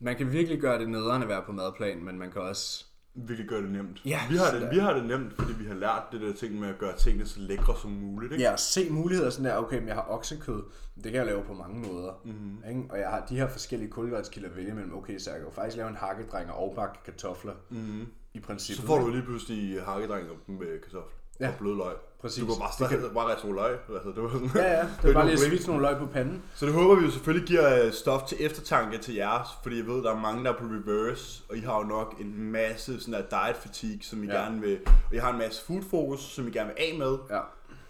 man kan virkelig gøre det nederen at være på madplan, men man kan også... Virkelig gør det nemt. Ja, vi, har det, vi har det nemt, fordi vi har lært det der ting med at gøre tingene så lækre som muligt. Ikke? Ja, se muligheder sådan der, okay, men jeg har oksekød, det kan jeg lave på mange måder. Mm-hmm. Ikke? Og jeg har de her forskellige kulhydratskilder at vælge mellem, okay, så jeg kan jo faktisk lave en hakkedreng og bakke kartofler, mm-hmm. I princippet. Så får du lige pludselig hakkedreng med kartoffel Ja, og blød løg. præcis. Du kan bare, starte, bare rette nogle løg. Altså, det var sådan, Ja, ja, det <laughs> var bare lige at svitse nogle løg på panden. Så det håber vi jo selvfølgelig giver øh, stof til eftertanke til jer, fordi jeg ved, der er mange, der er på reverse, og I har jo nok en masse sådan der diet fatigue, som I Ja. gerne vil, og I har en masse food focus, som I gerne vil af med. Ja.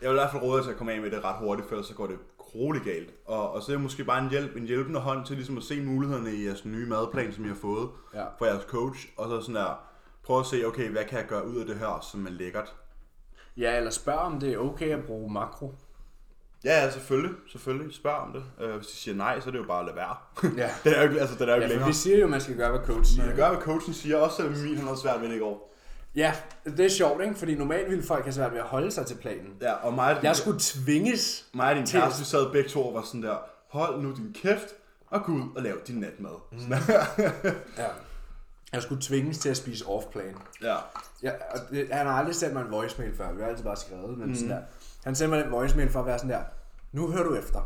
Jeg vil i hvert fald råde jer til at komme af med det ret hurtigt, for ellers så går det grueligt galt. Og, og så er det måske bare en, hjælp, en hjælpende hånd til ligesom at se mulighederne i jeres nye madplan, som I har fået Ja. fra jeres coach, og så sådan der, prøve at se, okay, hvad kan jeg gøre ud af det her, som er lækkert. Ja, eller spørg om det er okay at bruge makro. Ja, ja, selvfølgelig, selvfølgelig. Spørg om det. Øh, hvis de siger nej, så er det jo bare at lade være. <laughs> Ja. det er jo ikke, altså, det er jo Ja, længere. vi siger jo, at man skal gøre, hvad coach siger. Jeg gør, hvad coachen siger, også selvom min han havde svært ved det i går. Ja, det er sjovt, ikke? Fordi normalt ville folk have svært ved at holde sig til planen. Ja, og mig, Jeg skulle tvinges mig og din til- kæreste, vi sad begge to og var sådan der, hold nu din kæft, og gå ud og lave din natmad. Mm. <laughs> Ja. Jeg skulle tvinges til at spise off-plan. ja. Ja, og det, han har aldrig sendt mig en voicemail før. Vi har altid bare skrevet, men mm. sådan der. Han sendte mig en voicemail for at være sådan der, nu hører du efter,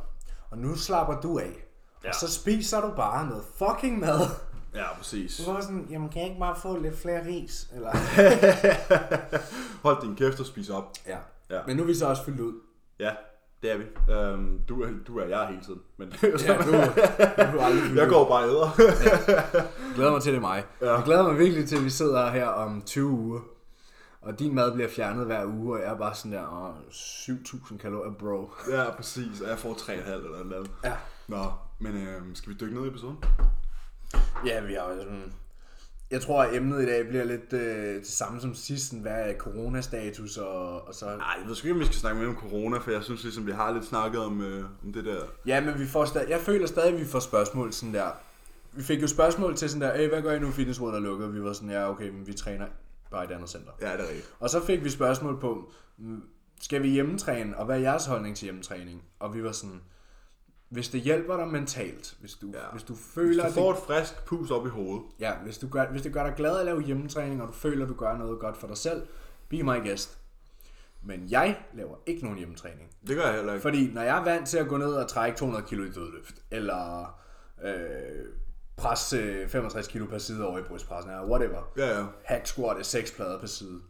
og nu slapper du af. Ja. Og så spiser du bare noget fucking mad. ja, præcis. Du var sådan, jamen kan jeg ikke bare få lidt flere ris? Eller... <laughs> Hold din kæft og spis op. ja. Ja. Men nu er vi så også fyldt ud. Ja, det er vi. Øhm, du, er, du er jeg hele tiden. Men Ja, du, du aldrig <laughs> jeg går bare æder. Jeg glæder mig til, det mig. Ja. Jeg glæder mig virkelig til, at vi sidder her om 20 uger. Og din mad bliver fjernet hver uge, og jeg er bare sådan der, åh, 7.000 kalorier, bro. ja, præcis. Og jeg får 3,5 eller noget. Ja. Nå, men øhm, skal vi dykke ned i episoden? Ja, vi har jo sådan... Jeg tror, at emnet i dag bliver lidt øh, det samme som sidst. sådan, Hvad er coronastatus og, og så... Nej, jeg ved sgu ikke, om vi skal snakke mere om corona, for jeg synes ligesom, vi har lidt snakket om, øh, om det der. Ja, men vi får stadig, jeg føler stadig, at vi får spørgsmål sådan der. Vi fik jo spørgsmål til sådan der, hey, hvad gør I nu, Fitness World er lukket? Vi var sådan, ja, okay, men vi træner bare i et andet center. Ja, det er rigtigt. Og så fik vi spørgsmål på, skal vi hjemmetræne, og hvad er jeres holdning til hjemmetræning? Og vi var sådan, hvis det hjælper dig mentalt, hvis du, ja. Hvis du Hvis føler, du at får det, et frisk pus op i hovedet. ja, hvis, du gør, hvis det gør dig glad at lave hjemmetræning, og du føler, at du gør noget godt for dig selv, be my guest. Men jeg laver ikke nogen hjemmetræning. Det gør jeg heller ikke. Fordi når jeg er vant til at gå ned og trække 200 kilo i dødløft, eller øh, presse øh, 65 kilo per side over i brystpressen, eller whatever, Ja, ja. hack squat er 6 plader per side,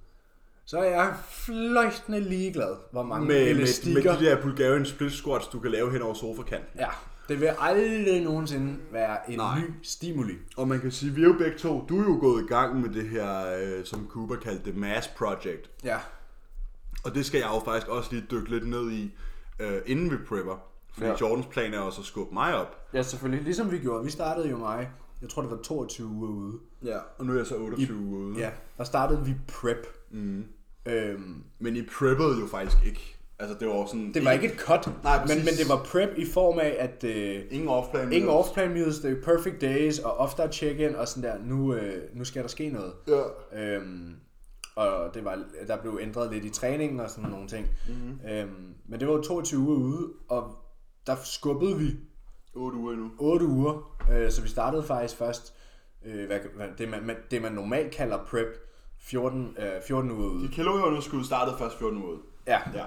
så er jeg fløjtende ligeglad, hvor mange Med, med, elastikker... med de der Bulgarian split squats, du kan lave hen over sofakanten. Ja, det vil aldrig nogensinde være en Nej. ny stimuli. Og man kan sige, vi er jo begge to, du er jo gået i gang med det her, øh, som Cooper kaldte det Mass Project. Ja, Og det skal jeg jo faktisk også lige dykke lidt ned i, øh, inden vi prepper. Fordi Ja. Jordans plan er også at skubbe mig op. ja, selvfølgelig. Ligesom vi gjorde. Vi startede jo mig, jeg tror det var 22 uger ude. Ja. Og nu er jeg så 28 uger ude. Ja, der startede vi prep. Mm. Øhm, Men I preppede jo faktisk ikke. Altså det var sådan... det var ikke et cut, Nej, men, men det var prep i form af, at øh, Ingen off-plan. ingen off-plan meals, det er perfect days og oftere check-in og sådan der, nu, øh, nu skal der ske noget. Ja. Øhm, og det var, der blev ændret lidt i træningen og sådan nogle ting. Mm-hmm. Øhm, men det var jo 22 uger ude, og der skubbede vi 8 uger endnu. 8 uger, øh, så vi startede faktisk først, øh, hvad, hvad, det, man, man- det man normalt kalder prep, 14, øh, 14 uger ude. De kalorieunderskud startede først 14 uger ude. Ja. Ja.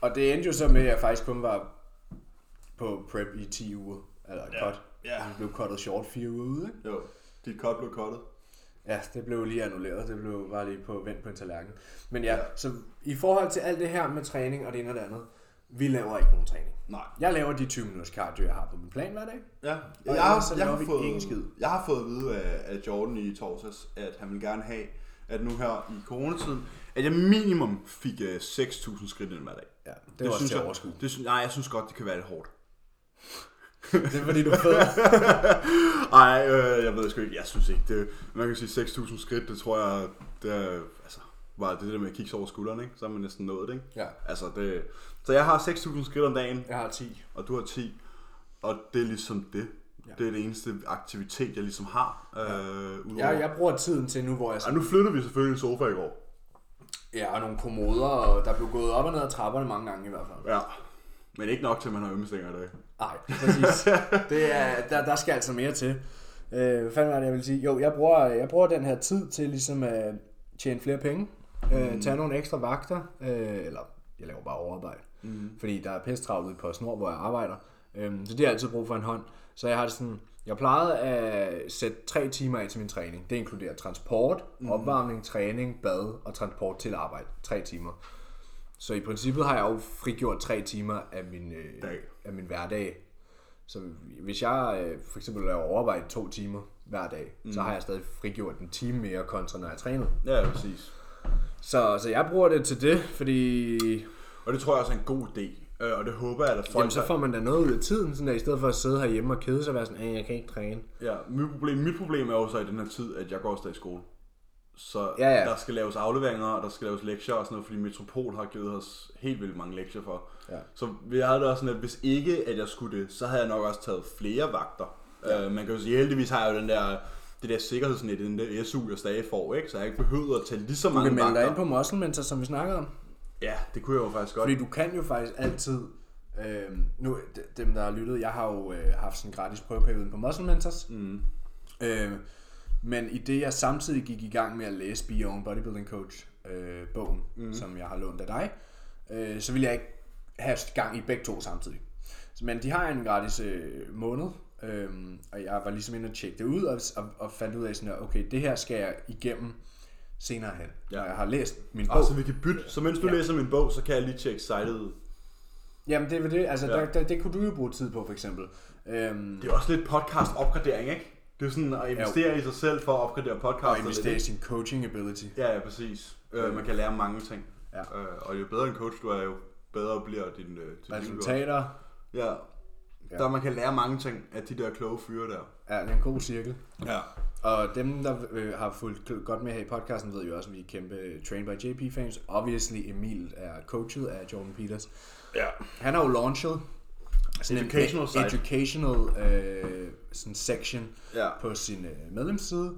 Og det endte jo så med, at jeg faktisk kun var på prep i 10 uger, eller Ja. cut. Ja. Det blev cuttet short 4 uger ude, ikke? Jo, dit cut blev cuttet. Ja, det blev lige annulleret. Det blev bare lige på vent på en tallerken. Men ja, så i forhold til alt det her med træning og det ene og det andet, vi laver ikke nogen træning. Nej. Jeg laver de 20 minutters cardio, jeg har på min plan hver dag. Ja, Og jeg, ellers har, så jeg, laver har vi fået, ikke en skid. jeg har fået at vide af, af Jordan i torsdags, at han vil gerne have, at nu her i coronatiden, at jeg minimum fik uh, 6.000 skridt ind hver dag. Ja, det, det var også synes til at jeg, det synes, nej, jeg synes godt, det kan være lidt hårdt. Det er fordi, du er. Nej, <laughs> øh, jeg ved sgu ikke, jeg synes ikke, det, man kan sige 6.000 skridt, det tror jeg, det er, altså, var det der med at kigge over skulderen, ikke? Så har man næsten nået det, ikke? Ja. Altså det, så jeg har 6.000 skridt om dagen, Jeg har 10. og du har 10, og det er ligesom det. Ja. Ja. Det er det eneste aktivitet, jeg ligesom har. Øh, udover. Jeg, jeg bruger tiden til nu, hvor jeg... Ej, nu flyttede vi selvfølgelig en sofa i går. Ja, og nogle kommoder, og der blev gået op og ned ad trapperne mange gange i hvert fald. Ja. Men ikke nok til, at man har ømmestænger i dag. Nej, præcis. <laughs> det er, der, der skal altså mere til. Øh, hvad fanden var det, jeg vil sige? Jo, jeg bruger, jeg bruger den her tid til ligesom at tjene flere penge. Øh, tage nogle ekstra vagter. Øh, eller jeg laver bare overarbejde. Mm. Fordi der er pisse travlt på Snor, hvor jeg arbejder. Øh, så det har jeg altid brug for en hånd. Så jeg har det sådan... Jeg plejede at sætte tre timer af til min træning. Det inkluderer transport, mm. opvarmning, træning, bad og transport til arbejde. Tre timer. Så i princippet har jeg jo frigjort tre timer af min, øh, Dag. af min hverdag. Så hvis jeg øh, for eksempel laver overarbejde to timer hver dag, mm. så har jeg stadig frigjort en time mere kontra når jeg træner. Ja, præcis. Så, så jeg bruger det til det, fordi Og det tror jeg også er en god idé. Øh, og det håber jeg, at folk... jamen, så får man da noget ud af tiden, sådan der, i stedet for at sidde herhjemme og kede sig og være sådan, "Ah, jeg kan ikke træne. Ja, mit problem, mit problem er jo så i den her tid, at jeg går stadig i skole. Så Ja, ja. der skal laves afleveringer, og der skal laves lektier og sådan noget, fordi Metropol har givet os helt vildt mange lektier for. Ja. Så jeg havde det også sådan, at hvis ikke at jeg skulle det, så havde jeg nok også taget flere vagter. Ja. Uh, man kan jo sige, heldigvis har jeg jo den der, det der sikkerhedsnet, den der SU, jeg stadig får, ikke? så jeg ikke behøvet at tage lige så Du mange kan melde dig vagter. ind på Muscle Mentor, som vi snakkede om. Ja, det kunne jeg jo faktisk godt. Fordi du kan jo faktisk altid, øh, nu dem der har lyttet, jeg har jo øh, haft sådan en gratis prøveperiode på Muscle Mentors. Mm. Øh, men i det jeg samtidig gik i gang med at læse Be Your Own Bodybuilding Coach øh, bogen, mm. som jeg har lånt af dig, øh, så ville jeg ikke have gang i begge to samtidig. Men de har en gratis øh, måned, øh, og jeg var ligesom inde og tjekke det ud, og, og, og fandt ud af sådan, at okay, det her skal jeg igennem senere hen. Ja. Når jeg har læst min bog. Og så vi kan bytte. Så mens du Ja. læser min bog, så kan jeg lige tjekke sitet. Jamen det er det, altså Ja. der, der, det kunne du jo bruge tid på for eksempel. Øhm, Det er også lidt podcast opgradering, ikke? Det er sådan at investere i sig selv for at opgradere podcast. og investere i sin coaching ability. Ja, ja, præcis. Øh, man kan lære mange ting. Ja. Øh, og jo bedre en coach du er, jo bedre bliver din, øh, din liv. Resultater, Ja. Ja. Der man kan lære mange ting af de der kloge fyre der. ja, det er en god cirkel. Ja. Og dem, der øh, har fulgt godt med her i podcasten, ved jo også, at vi er kæmpe Train by JP fans. Obviously, Emil er coachet af Jordan Peters. Ja. Han har jo launchet sådan Educational en site. educational øh, sådan section Ja. på sin øh, medlemsside,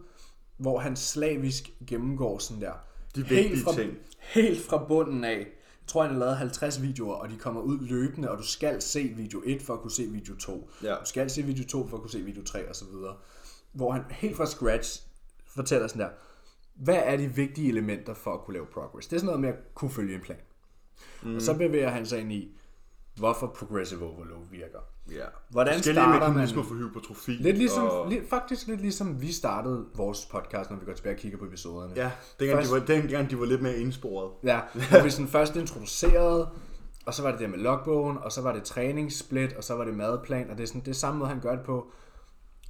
hvor han slavisk gennemgår sådan der. De vigtige fra, ting. Helt fra bunden af. Tror, han har lavet 50 videoer, og de kommer ud løbende, og du skal se video 1 for at kunne se video 2. Ja. Du skal se video 2 for at kunne se video 3 og så videre. Hvor han helt fra scratch fortæller sådan der, hvad er de vigtige elementer for at kunne lave progress? Det er sådan noget med at kunne følge en plan. Mm. Og så bevæger han sig ind i, hvorfor progressive overload virker. ja. Hvordan starter man- for hypertrofi. Lidt ligesom, Og, lidt, faktisk lidt ligesom vi startede vores podcast, når vi går tilbage og kigger på episoderne. ja, dengang, Først- de var, dengang de var lidt mere indsporet. Ja, hvor vi sådan først introducerede, og så var det det med logbogen, og så var det træningssplit, og så var det madplan, og det er sådan det er samme måde, han gør det på.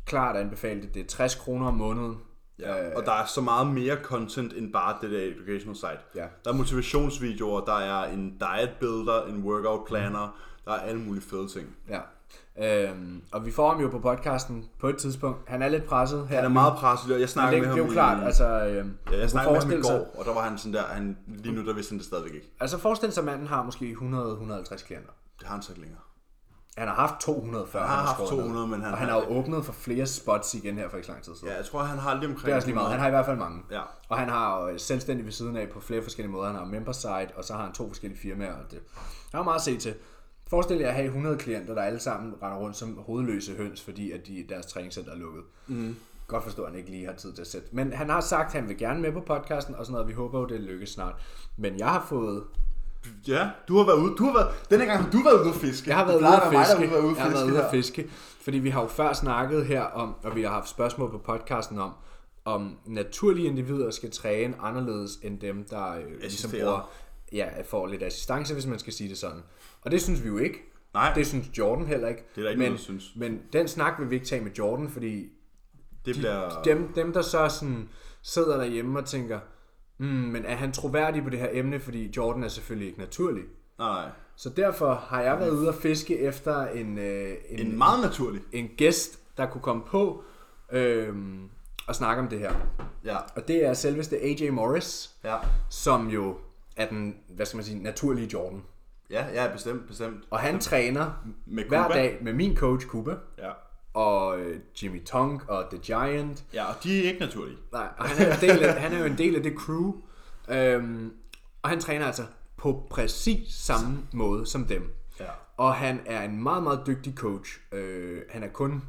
Klart anbefalet det, det er 60 kroner om måneden. Ja, og der er så meget mere content end bare det der educational site. Ja. Der er motivationsvideoer, der er en diet builder, en workout planner, der er alle mulige fede ting. Ja. Øhm, og vi får ham jo på podcasten på et tidspunkt. Han er lidt presset her. Han er meget presset, og jeg snakkede det, med det ham er jo klart, altså... Øhm, ja, jeg snakkede med ham i går, og der var han sådan der, han, lige nu der vidste han det stadigvæk ikke. Altså forestil sig, at manden har måske 100-150 klienter. Det har han så ikke længere. Han har haft 240. Han har haft skåret 200, ned. men han og han har- har jo åbnet for flere spots igen her for ikke så lang tid siden. Ja, jeg tror, han har lige omkring... Det er også lige meget. Han har i hvert fald mange. Ja. Og han har jo selvstændig ved siden af på flere forskellige måder. Han har member site, og så har han to forskellige firmaer. Og det der er meget at se til. Forestil jer at have 100 klienter, der alle sammen render rundt som hovedløse høns, fordi at de, deres træningscenter er lukket. Mm. Godt forstå, at han ikke lige har tid til at sætte. Men han har sagt, at han vil gerne med på podcasten og sådan noget. Vi håber jo, det lykkes snart. Men jeg har fået... Ja, du har været ude. Du har været, denne gang har du været ude at fiske. Jeg har været ude at mig, fiske. været ude Jeg har været ude at fiske. Fordi vi har jo før snakket her om, og vi har haft spørgsmål på podcasten om, om naturlige individer skal træne anderledes end dem, der øh, ligesom bruger, ja, får lidt assistance, hvis man skal sige det sådan. Og det synes vi jo ikke. Nej. Det synes Jordan heller ikke. Det er der ikke men, nogen, der synes. Men den snak vil vi ikke tage med Jordan, fordi Det bliver... dem, dem der så sådan sidder derhjemme og tænker, mm, men er han troværdig på det her emne, fordi Jordan er selvfølgelig ikke naturlig. Nej, Så derfor har jeg været ude og fiske efter en, øh, en meget naturlig. en gæst, der kunne komme på. Øhm, og snakke om det her. Ja. Og det er selveste AJ Morris, Ja. som jo er den, hvad skal man sige, naturlige Jordan. Ja, ja, bestemt, bestemt. Og han træner Med hver Kuba. dag med min coach Kuba, Ja. Og øh, Jimmy Tonk og The Giant. Ja, og de er ikke naturlige. Nej, og han er, en del af, han er jo en del af det crew. Øhm, og han træner altså på præcis samme måde som dem. Ja. Og han er en meget, meget dygtig coach. Øh, han er kun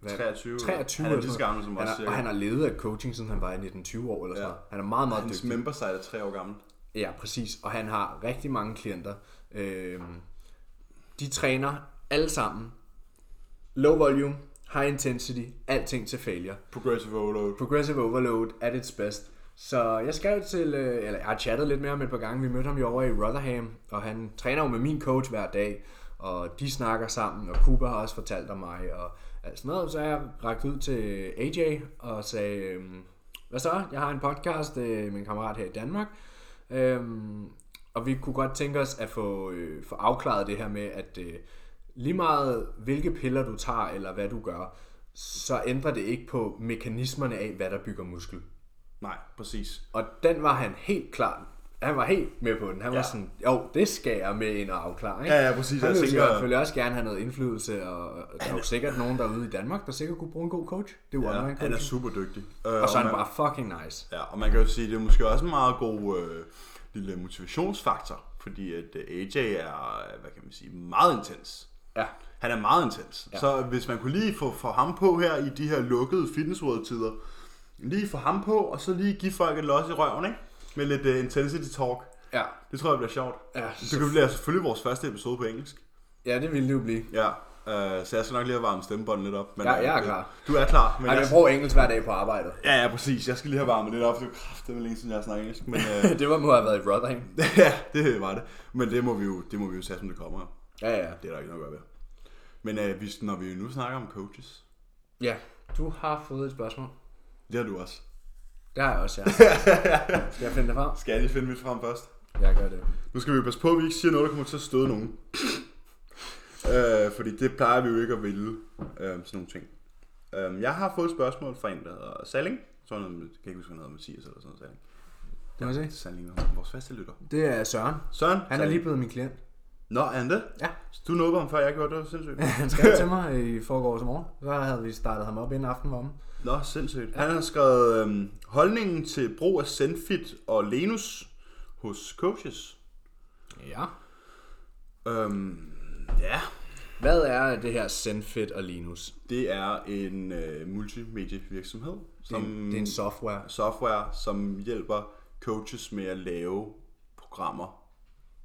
hvad, 23. 23 Han er lige så gammel som os, han er. Og han har levet af coaching, siden han var i 19-20 år eller sådan Ja. noget. Han er meget, meget Hans dygtig. member site er tre år gammel. Ja, præcis. Og han har rigtig mange klienter. Øhm, de træner alle sammen. Low volume, high intensity, alting til failure. Progressive overload. Progressive overload at its best. Så jeg skrev til, øh, eller jeg har chattet lidt med ham et par gange. Vi mødte ham jo over i Rotherham, og han træner jo med min coach hver dag. Og de snakker sammen, og Cooper har også fortalt om mig, og alt sådan noget. Så jeg rakt ud til AJ og sagde, øhm, hvad så? Jeg har en podcast øh, med en kammerat her i Danmark. Øhm, og vi kunne godt tænke os at få, øh, få afklaret det her med, at øh, lige meget hvilke piller du tager, eller hvad du gør, så ændrer det ikke på mekanismerne af, hvad der bygger muskel. Nej, præcis. Og den var han helt klar. Han var helt med på den. Han ja. Var sådan, jo, det skal jeg med ind og afklare. Ikke? Ja, ja, præcis. Han Jeg ville tænker- selvfølgelig også gerne have noget indflydelse, og der er jo sikkert nogen derude i Danmark, der sikkert kunne bruge en god coach. Det jo Ja, online han er super dygtig. Øh, Og så er han man- bare fucking nice. Ja, og man kan jo sige, det er måske også en meget god øh, lille motivationsfaktor, fordi at øh, AJ er, hvad kan man sige, meget intens. Ja. Han er meget intens. Ja. Så hvis man kunne lige få, få ham på her i de her lukkede fitness world tider, lige få ham på, og så lige give folk et los i røven, ikke? Med lidt uh, intensity talk. Ja. Det tror jeg bliver sjovt. Ja, det kan blive selvfølgelig vores første episode på engelsk. Ja, det ville det jo blive. Ja, øh, så jeg skal nok lige have varmet stemmebåndet lidt op. Men, Ja, jeg er øh, klar. Du er klar. Men Ej, jeg, jeg bruger engelsk hver dag på arbejdet. ja, ja, præcis. Jeg skal lige have varmet lidt op. Det er kraftigt længe siden, jeg har snakket engelsk. Men, øh, <laughs> det var må have været i Rotherham. <laughs> ja, det var det. Men det må vi jo, det må vi jo tage, som det kommer. Ja, ja. Det er der ikke noget at gøre ved. Men øh, hvis, når vi nu snakker om coaches, Ja, du har fået et spørgsmål. det har du også. Det har jeg også, ja. <laughs> Skal jeg finde det frem? Skal jeg lige finde mit frem først? Jeg gør det. Nu skal vi passe på, at vi ikke siger noget, der kommer til at støde nogen. <laughs> øh, fordi det plejer vi jo ikke at ville, øh, sådan nogle ting. Øh, jeg har fået et spørgsmål fra en, der hedder Salling. Så er noget, jeg kan ikke huske, han hedder, Mathias eller sådan noget. Salling. Det se. Salling, vores faste lytter. Det er Søren. Søren? Han er Salling. lige blevet min klient. Nå, er han det? Ja. Du nåede ham, før jeg gjorde det, det var sindssygt. <laughs> Han skrev til mig <laughs> i forgårs morgen. Så havde vi startet ham op inden aften om. Nå, sindssygt. Han har skrevet øhm, holdningen til brug af Zenfit og Lenus hos coaches. Ja. Øhm, ja, Hvad er det her Zenfit og Linus? det er en øh, multimedievirksomhed, Det er, som det er en software. software, som hjælper coaches med at lave programmer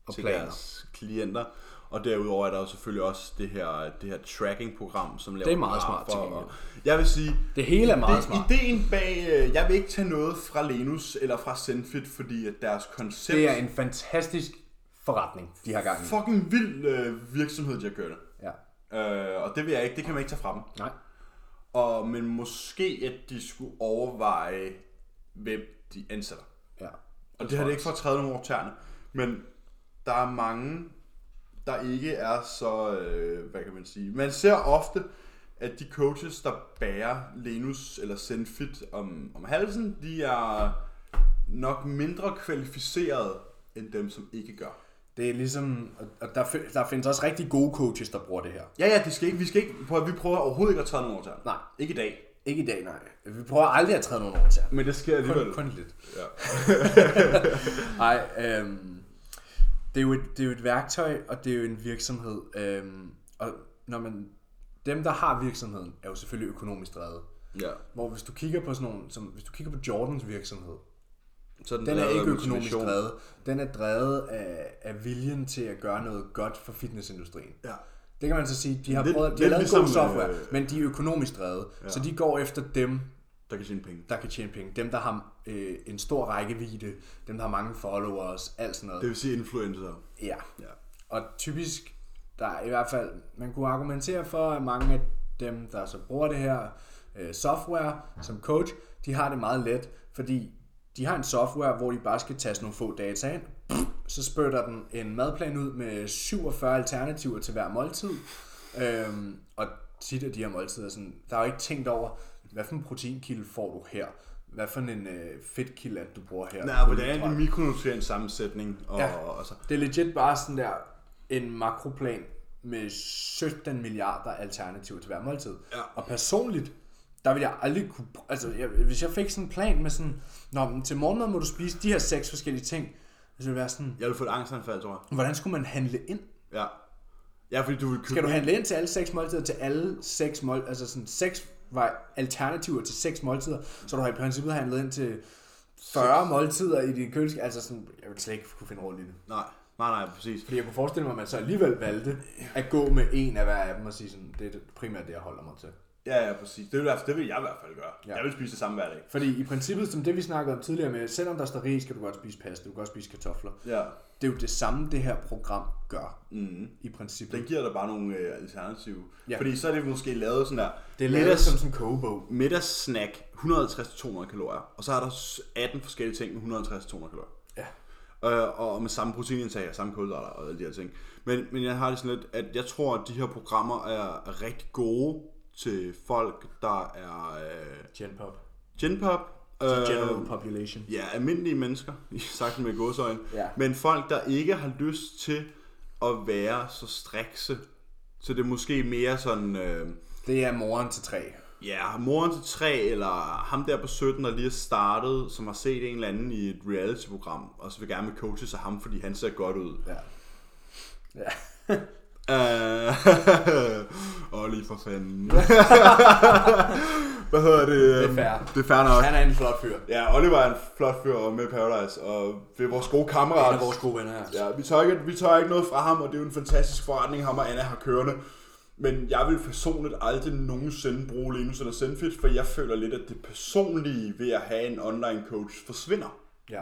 Og til planer. deres klienter. Og derudover er der jo selvfølgelig også det her, det her tracking-program, som laver Det er meget smart, gengæld. Jeg vil sige, Det hele er meget det, smart. ideen bag, øh, jeg vil ikke tage noget fra Lenus eller fra Zenfit, fordi at deres koncept Det er en fantastisk forretning, de har gang i. fucking vild øh, virksomhed, de har kørt. Ja. Øh, og det vil jeg ikke, det kan man ikke tage fra dem. Nej. Og, men måske, at de skulle overveje, hvem de ansætter. Ja. Og det har det ikke for at træde nogen over tæerne. Men der er mange, der ikke er så, øh, hvad kan man sige. Man ser ofte, at de coaches, der bærer Lenus eller Zenfit om, om halsen, de er nok mindre kvalificerede end dem, som ikke gør. Det er ligesom, og- og der, der findes også rigtig gode coaches, der bruger det her. Ja, ja, de skal ikke, vi skal ikke, prøv, at- vi prøver overhovedet ikke at træde nogen over tæerne. Nej. Ikke i dag. Ikke i dag, nej. Vi prøver aldrig at træde nogen over til. Men det sker Kun, kun lidt. Ja. <laughs> Nej, øhm, det, er jo et, det er jo et værktøj, og det er jo en virksomhed. Øhm, og når man, dem, der har virksomheden, er jo selvfølgelig økonomisk drevet. ja. Hvor hvis du kigger på sådan nogle, som, hvis du kigger på Jordans virksomhed, Så den er drevet af ikke økonomisk drevet. Den er drevet af, af viljen til at gøre noget godt for fitnessindustrien. Ja. Det kan man så sige, de har, Lidt- prøvet, de har lavet ligesom, god software, øh, men de er økonomisk drevet. Ja. Så de går efter dem, Der kan tjene penge. der kan tjene penge. Dem, der har øh, en stor rækkevidde, dem, der har mange followers, alt sådan noget. Det vil sige influencer. Ja. Ja. Og typisk, der er i hvert fald, man kunne argumentere for, at mange af dem, der så bruger det her øh, software som coach, de har det meget let, fordi de har en software, hvor de bare skal taste nogle få data ind, så spytter den en madplan ud med 47 alternativer til hver måltid, øhm, og tit af de her måltider, sådan, der er jo ikke tænkt over, hvad for en proteinkilde får du her? Hvad for en øh, fedtkilde, at du bruger her? Nej, hvordan er det mikronutrient sammensætning? Og, Ja. og, så. Det er legit bare sådan der en makroplan med 17 milliarder alternativer til hver måltid. Ja. Og personligt, der vil jeg aldrig kunne... Altså, jeg, hvis jeg fik sådan en plan med sådan... Nå, men til morgenmad må du spise de her seks forskellige ting. Så ville det være sådan... Jeg vil få et angstanfald, tror jeg. Hvordan skulle man handle ind? Ja. Ja, fordi du vil købe... Skal du handle ind til alle seks måltider, til alle seks mål, altså sådan seks var alternativer til seks måltider, så du har i princippet handlet ind til 40 måltider i din køleskab. Altså sådan, jeg vil slet ikke kunne finde rundt i det. Nej, nej, nej, præcis. Fordi jeg kunne forestille mig, at man så alligevel valgte at gå med en af hver af dem og sige sådan, det er primært det, jeg holder mig til. Ja, ja, præcis. Det vil, jeg- det vil jeg i hvert fald gøre. Ja. Jeg vil spise det samme hver dag. Fordi i princippet, som det vi snakkede om tidligere med, selvom der står ris, skal du godt spise pasta, du kan godt spise kartofler. Ja. Det er jo det samme, det her program gør, Mm. i princippet. Den giver dig bare nogle øh, alternativer. Ja. Fordi så er det måske lavet sådan der... Det er lavet middags- som sådan en kogebog. middagssnack 150-200 kalorier, og så er der 18 forskellige ting med 150-200 kalorier. Ja. Øh, og med samme proteinindtag og samme kulhydrater og alle de her ting. Men, men jeg har det sådan lidt, at jeg tror, at de her programmer er, er rigtig gode til folk, der er øh, Genpop. genpop. The general population. Ja, almindelige mennesker, <laughs> sagt med godsøjne. Ja. Men folk, der ikke har lyst til at være så strikse. Så det er måske mere sådan... Øh, Det er moren til tre. Ja, moren til tre, eller ham der på 17, der lige er startet, som har set en eller anden i et reality-program, og så vil gerne med coaches af ham, fordi han ser godt ud. Ja. Ja. <laughs> Øh, <laughs> lige for fanden. <laughs> Hvad hedder det? Det er fair. Det er fair nok. Han er en flot fyr. Ja, Oliver er en flot fyr og med Paradise, og det er vores gode En kammerat. af vores gode venner her. Ja, vi tager, ikke, vi tager ikke noget fra ham, og det er jo en fantastisk forretning, ham og Anna har kørende. Men jeg vil personligt aldrig nogensinde bruge Linus eller Zenfit, for jeg føler lidt, at det personlige ved at have en online coach forsvinder. Ja.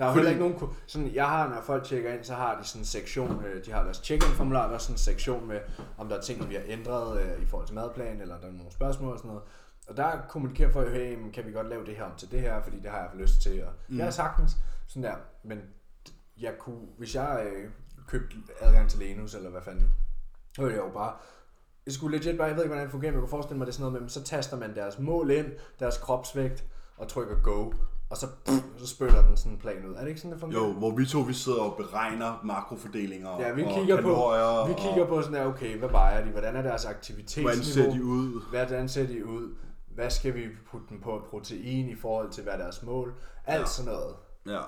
Der er jo Fordi- heller ikke nogen... Sådan, jeg har, når folk tjekker ind, så har de sådan en sektion, øh, de har deres check-in formular, der er sådan en sektion med, om der er ting, vi har ændret øh, i forhold til madplan, eller der er nogle spørgsmål og sådan noget. Og der kommunikerer folk, hey, kan vi godt lave det her om til det her, fordi det har jeg lyst til. Og mm. Jeg er sagtens sådan der, men jeg kunne, hvis jeg øh, købte adgang til Lenus, eller hvad fanden, så ville jeg jo bare, jeg skulle legit bare, jeg ved ikke, hvordan det fungerer, men jeg kunne forestille mig, det er sådan noget med, så taster man deres mål ind, deres kropsvægt, og trykker go, og så, pff, så spytter den sådan en plan ud. Er det ikke sådan, det fungerer? Jo, hvor vi to vi sidder og beregner makrofordelinger Ja, vi og kigger, på, kalorier. vi kigger på sådan der, okay, hvad vejer de? Hvordan er deres aktivitetsniveau? Hvordan ser de ud? Hvordan ser de ud? Hvad skal vi putte dem på protein i forhold til, hvad er deres mål? Alt Ja. sådan noget. Ja,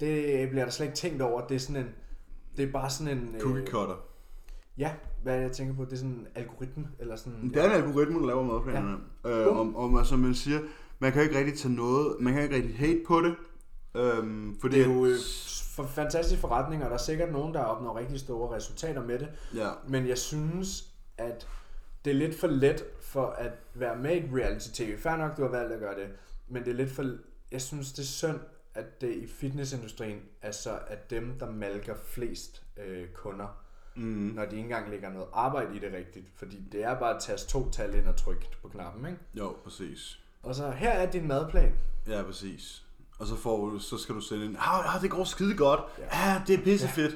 Det bliver der slet ikke tænkt over. Det er sådan en... Det er bare sådan en... cookie cutter. ja, hvad jeg tænker på? Det er sådan en algoritme, eller sådan... Det er en algoritme, der laver madplanerne. Ja. Øh, om, om, altså, man siger, man kan jo ikke rigtig tage noget, man kan ikke rigtig hate på det. Øhm, fordi Det er jo øh, for fantastiske forretninger, og der er sikkert nogen, der opnår rigtig store resultater med det. Ja, Men jeg synes, at det er lidt for let for at være med i et reality-tv. Fair nok, du har valgt at gøre det, men det er lidt for... Jeg synes, det er synd, at det i fitnessindustrien er så, at dem, der malker flest øh, kunder, mm, når de ikke engang lægger noget arbejde i det rigtigt. Fordi det er bare at tage to tal ind og trykke på knappen, ikke? jo, præcis. Og så, her er din madplan. Ja, præcis. Og så, får, du- så skal du sende ind, ah, ah, det går skide godt. Ja. Ja, ah, det er pissefedt.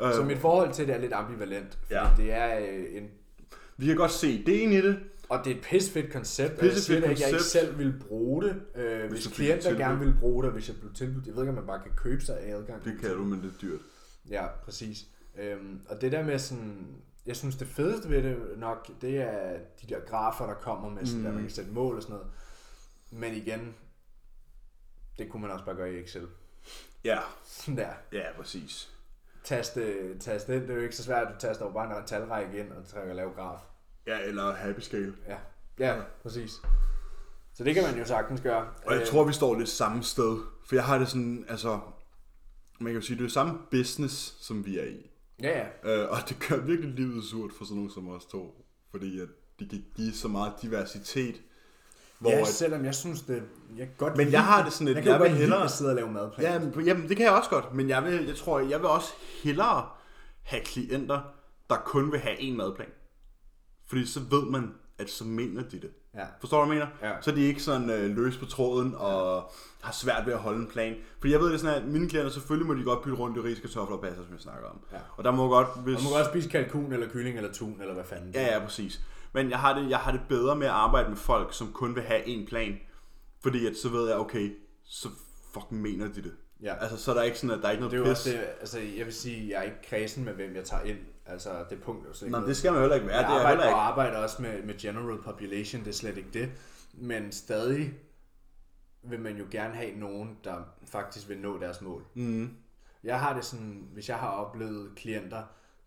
Ja. Så mit forhold til det er lidt ambivalent. Fordi Ja. det er øh, en Vi kan godt se ideen i det. Og det er et pissefedt koncept, og jeg Pissefedt siger da ikke, jeg ikke koncept. selv ville bruge det, øh, hvis, du fik klienter tilbud. gerne ville bruge det, hvis jeg blev tilbudt. Jeg ved ikke, om man bare kan købe sig adgang. Det kan du, men det er dyrt. Ja, præcis. Øhm, og det der med sådan, jeg synes det fedeste ved det nok, det er de der grafer, der kommer med sådan, mm. der man kan sætte mål og sådan noget. Men igen, det kunne man også bare gøre i Excel. Ja, Sådan der. ja, præcis. Taste, taste ind, det er jo ikke så svært, du taster jo bare en talrække ind og trykker lave graf. Ja, eller happy scale. Ja, ja, præcis. Så det kan man jo sagtens gøre. Og jeg Øh, tror, vi står lidt samme sted. For jeg har det sådan, altså... Man kan jo sige, det er samme business, som vi er i. Ja, ja. Øh, og det gør virkelig livet surt for sådan nogen som os to. Fordi at de kan give så meget diversitet. Hvor ja, selvom jeg synes det, jeg godt Men jeg har det sådan lidt, jeg jeg vil godt hellere- at sidde og lave madplan. ja, men, jamen, det kan jeg også godt. Men jeg, vil, jeg tror, jeg vil også hellere have klienter, der kun vil have en madplan. Fordi så ved man, at så mener de det. Ja. Forstår du, hvad jeg mener? Ja. Så er de ikke sådan øh, løs på tråden og har svært ved at holde en plan. Fordi jeg ved det sådan, at mine klienter, selvfølgelig må de godt bytte rundt i riskartofler og passer, som jeg snakker om. Ja. Og der må godt, hvis... Og man kan også spise kalkun, eller kylling, eller tun, eller hvad fanden. Ja, ja, præcis. Men jeg har, det, jeg har det bedre med at arbejde med folk, som kun vil have en plan. Fordi at så ved jeg, okay, så fucking mener de det. Ja. Altså, så er der ikke sådan, at der er ikke Det er noget pis. også det, altså jeg vil sige, jeg er ikke kredsen med, hvem jeg tager ind. Altså det punkt er jo sikkert. Nej, det skal man heller ikke være. jeg det er arbejder, ikke. og arbejder også med, med general population, det er slet ikke det. Men stadig vil man jo gerne have nogen, der faktisk vil nå deres mål. Mm. Jeg har det sådan, hvis jeg har oplevet klienter,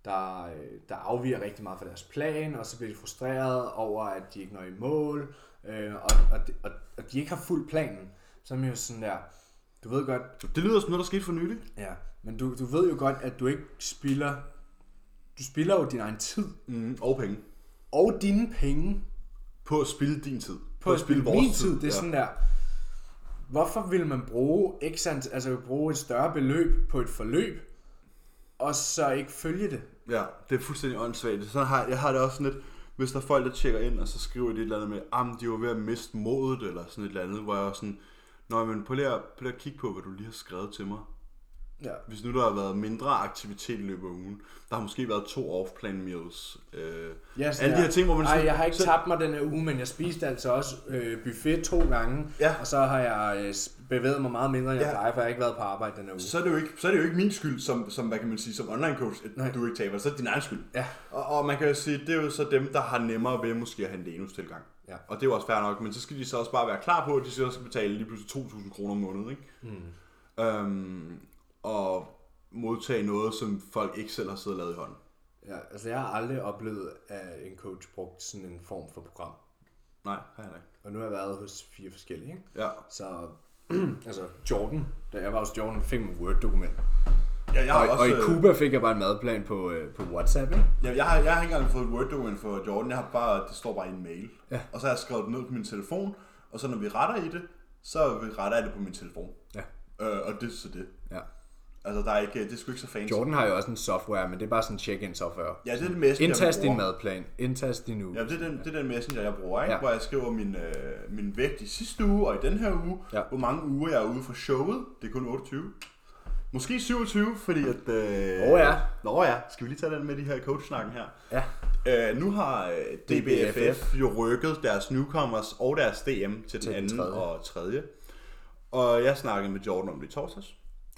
der, øh, der afviger rigtig meget fra deres plan, og så bliver de frustreret over, at de ikke når i mål, øh, og, og, og, og de ikke har fuldt planen. Så er man jo sådan der, du ved godt, Det lyder som noget, der skete for nylig. Ja, men du, du ved jo godt, at du ikke spilder... Du spilder jo din egen tid. Mm. Og penge. Og dine penge På at spille din tid. på at spille min tid. Det er sådan der... Hvorfor vil man bruge, x altså bruge et større beløb på et forløb, og så ikke følge det? Ja, det er fuldstændig åndssvagt. Sådan har, jeg har det også sådan lidt, hvis der er folk, der tjekker ind, og så skriver de et eller andet med, at de var ved at miste modet, eller sådan et eller andet, hvor jeg er sådan, Nå, men prøv lige, at, prøv lige at kigge på, hvad du lige har skrevet til mig. Ja. Hvis nu der har været mindre aktivitet i løbet af ugen, der har måske været to off-plan meals. Øh, Ja, sådan alle de der, her ting, hvor man Ej, jeg har ikke så- tabt mig den her uge, men jeg spiste altså også øh, buffet to gange, Ja. og så har jeg øh, bevæget mig meget mindre, end jeg Ja. plejer, for jeg har ikke været på arbejde den her uge. så er, det jo ikke, så er det jo ikke min skyld, som, som hvad kan man sige, som online coach, at Nej. du ikke taber. Så er det din egen skyld. Ja. Og, og, man kan jo sige, det er jo så dem, der har nemmere ved måske at have en Lenus tilgang. Ja. Og det er jo også fair nok, men så skal de så også bare være klar på, at de så skal betale lige pludselig 2.000 kroner om måneden, ikke? Mm. Øhm, og modtage noget, som folk ikke selv har siddet og lavet i hånden. Ja, altså jeg har aldrig oplevet, at en coach brugt sådan en form for program. Nej, har jeg ikke. Og nu har jeg været hos fire forskellige, ikke? Ja. Så, <clears throat> altså Jordan, da jeg var hos Jordan, fik man Word-dokument. ja jeg har Og, også, og i øh, Cuba fik jeg bare en madplan på, øh, på WhatsApp, ikke? Ja, jeg, har, jeg har ikke engang fået et Word-dokument for Jordan. Jeg har bare, det står bare i en mail. Ja. Og så har jeg skrevet det ned på min telefon. Og så når vi retter i det, så retter jeg det på min telefon. Ja. Øh, og det er så det. Altså, der er ikke, det er sgu ikke så fancy. Jordan har jo også en software, men det er bare sådan en check-in software. Ja, det er det messenger, Indtast jeg din madplan, indtast din uge. Ja, det er, den, det er den messenger, jeg bruger, ikke? Ja. Hvor jeg skriver min, øh, min vægt i sidste uge og i den her uge, Ja. hvor mange uger jeg er ude for showet. Det er kun 28. Måske 27, fordi at... Øh, Åh ja. Nå ja, skal vi lige tage den med de her coach-snakken her? Ja. Øh, nu har øh, DBFF jo rykket deres newcomers og deres DM til den Til den anden tredje. og tredje. Og jeg snakkede med Jordan om det i torsdags.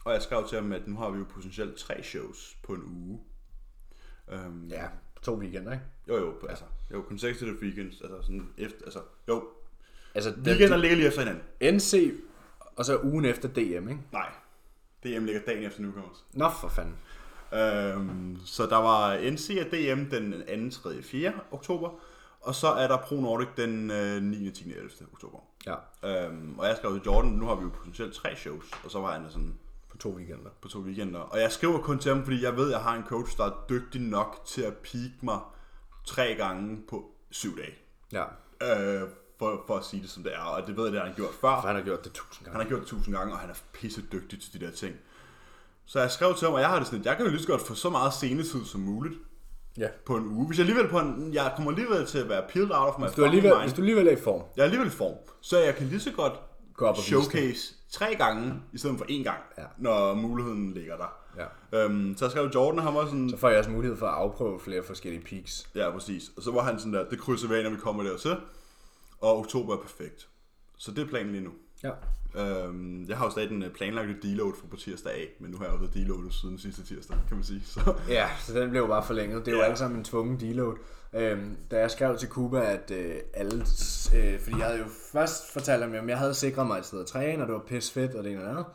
Og jeg skrev til ham, at nu har vi jo potentielt tre shows på en uge. Um, Ja, to weekender, ikke? Jo, jo, altså, jo, consecutive weekends, altså sådan efter, altså, jo, Altså, weekender ligger lige efter hinanden. NC, og så ugen efter DM, ikke? Nej, DM ligger dagen efter newcomers. Nå, for fanden. Øhm, så der var NC og DM den 2., 3., 4. oktober, og så er der Pro Nordic den øh, 9., 10., 11. oktober. Ja, Øhm, og jeg skrev til Jordan, nu har vi jo potentielt tre shows, og så var han sådan to weekender. på to weekender. Og jeg skriver kun til ham, fordi jeg ved, at jeg har en coach, der er dygtig nok til at peak mig tre gange på syv dage. Ja, Øh, for, for at sige det som det er, og det ved jeg, det har han gjort før. for han har gjort det tusind gange. Han har gjort det tusind gange, og han er pisse dygtig til de der ting. Så jeg skrev til ham, og jeg har det sådan, at jeg kan jo lige så godt få så meget scenetid som muligt Ja. på en uge. Hvis jeg alligevel på en, jeg kommer alligevel til at være peeled out of my Hvis du, alligevel, fucking hvis mind. du alligevel er i form, Jeg er alligevel i form, så jeg kan lige så godt Gå op og vise showcase tre gange, i stedet for én gang, Ja. når muligheden ligger der. ja. Øhm, så skrev Jordan, og han var sådan, så får jeg også mulighed for at afprøve flere forskellige peaks. ja præcis, og så var han sådan der, det krydser vi af, når vi kommer dertil, og oktober er perfekt. Så det er planen lige nu. Ja. Øhm, jeg har jo stadig den øh, planlagte deload fra på tirsdag af, men nu har jeg jo været deloadet siden sidste tirsdag, kan man sige. <laughs> Så, Ja, så den blev bare forlænget. Det er jo Ja. alt sammen en tvungen deload. Øhm, da jeg skrev til Cuba, at øh, alle... Øh, fordi jeg havde jo først fortalt ham, at jeg havde sikret mig et sted at træne, og det var pis fedt, og det ene og det andet.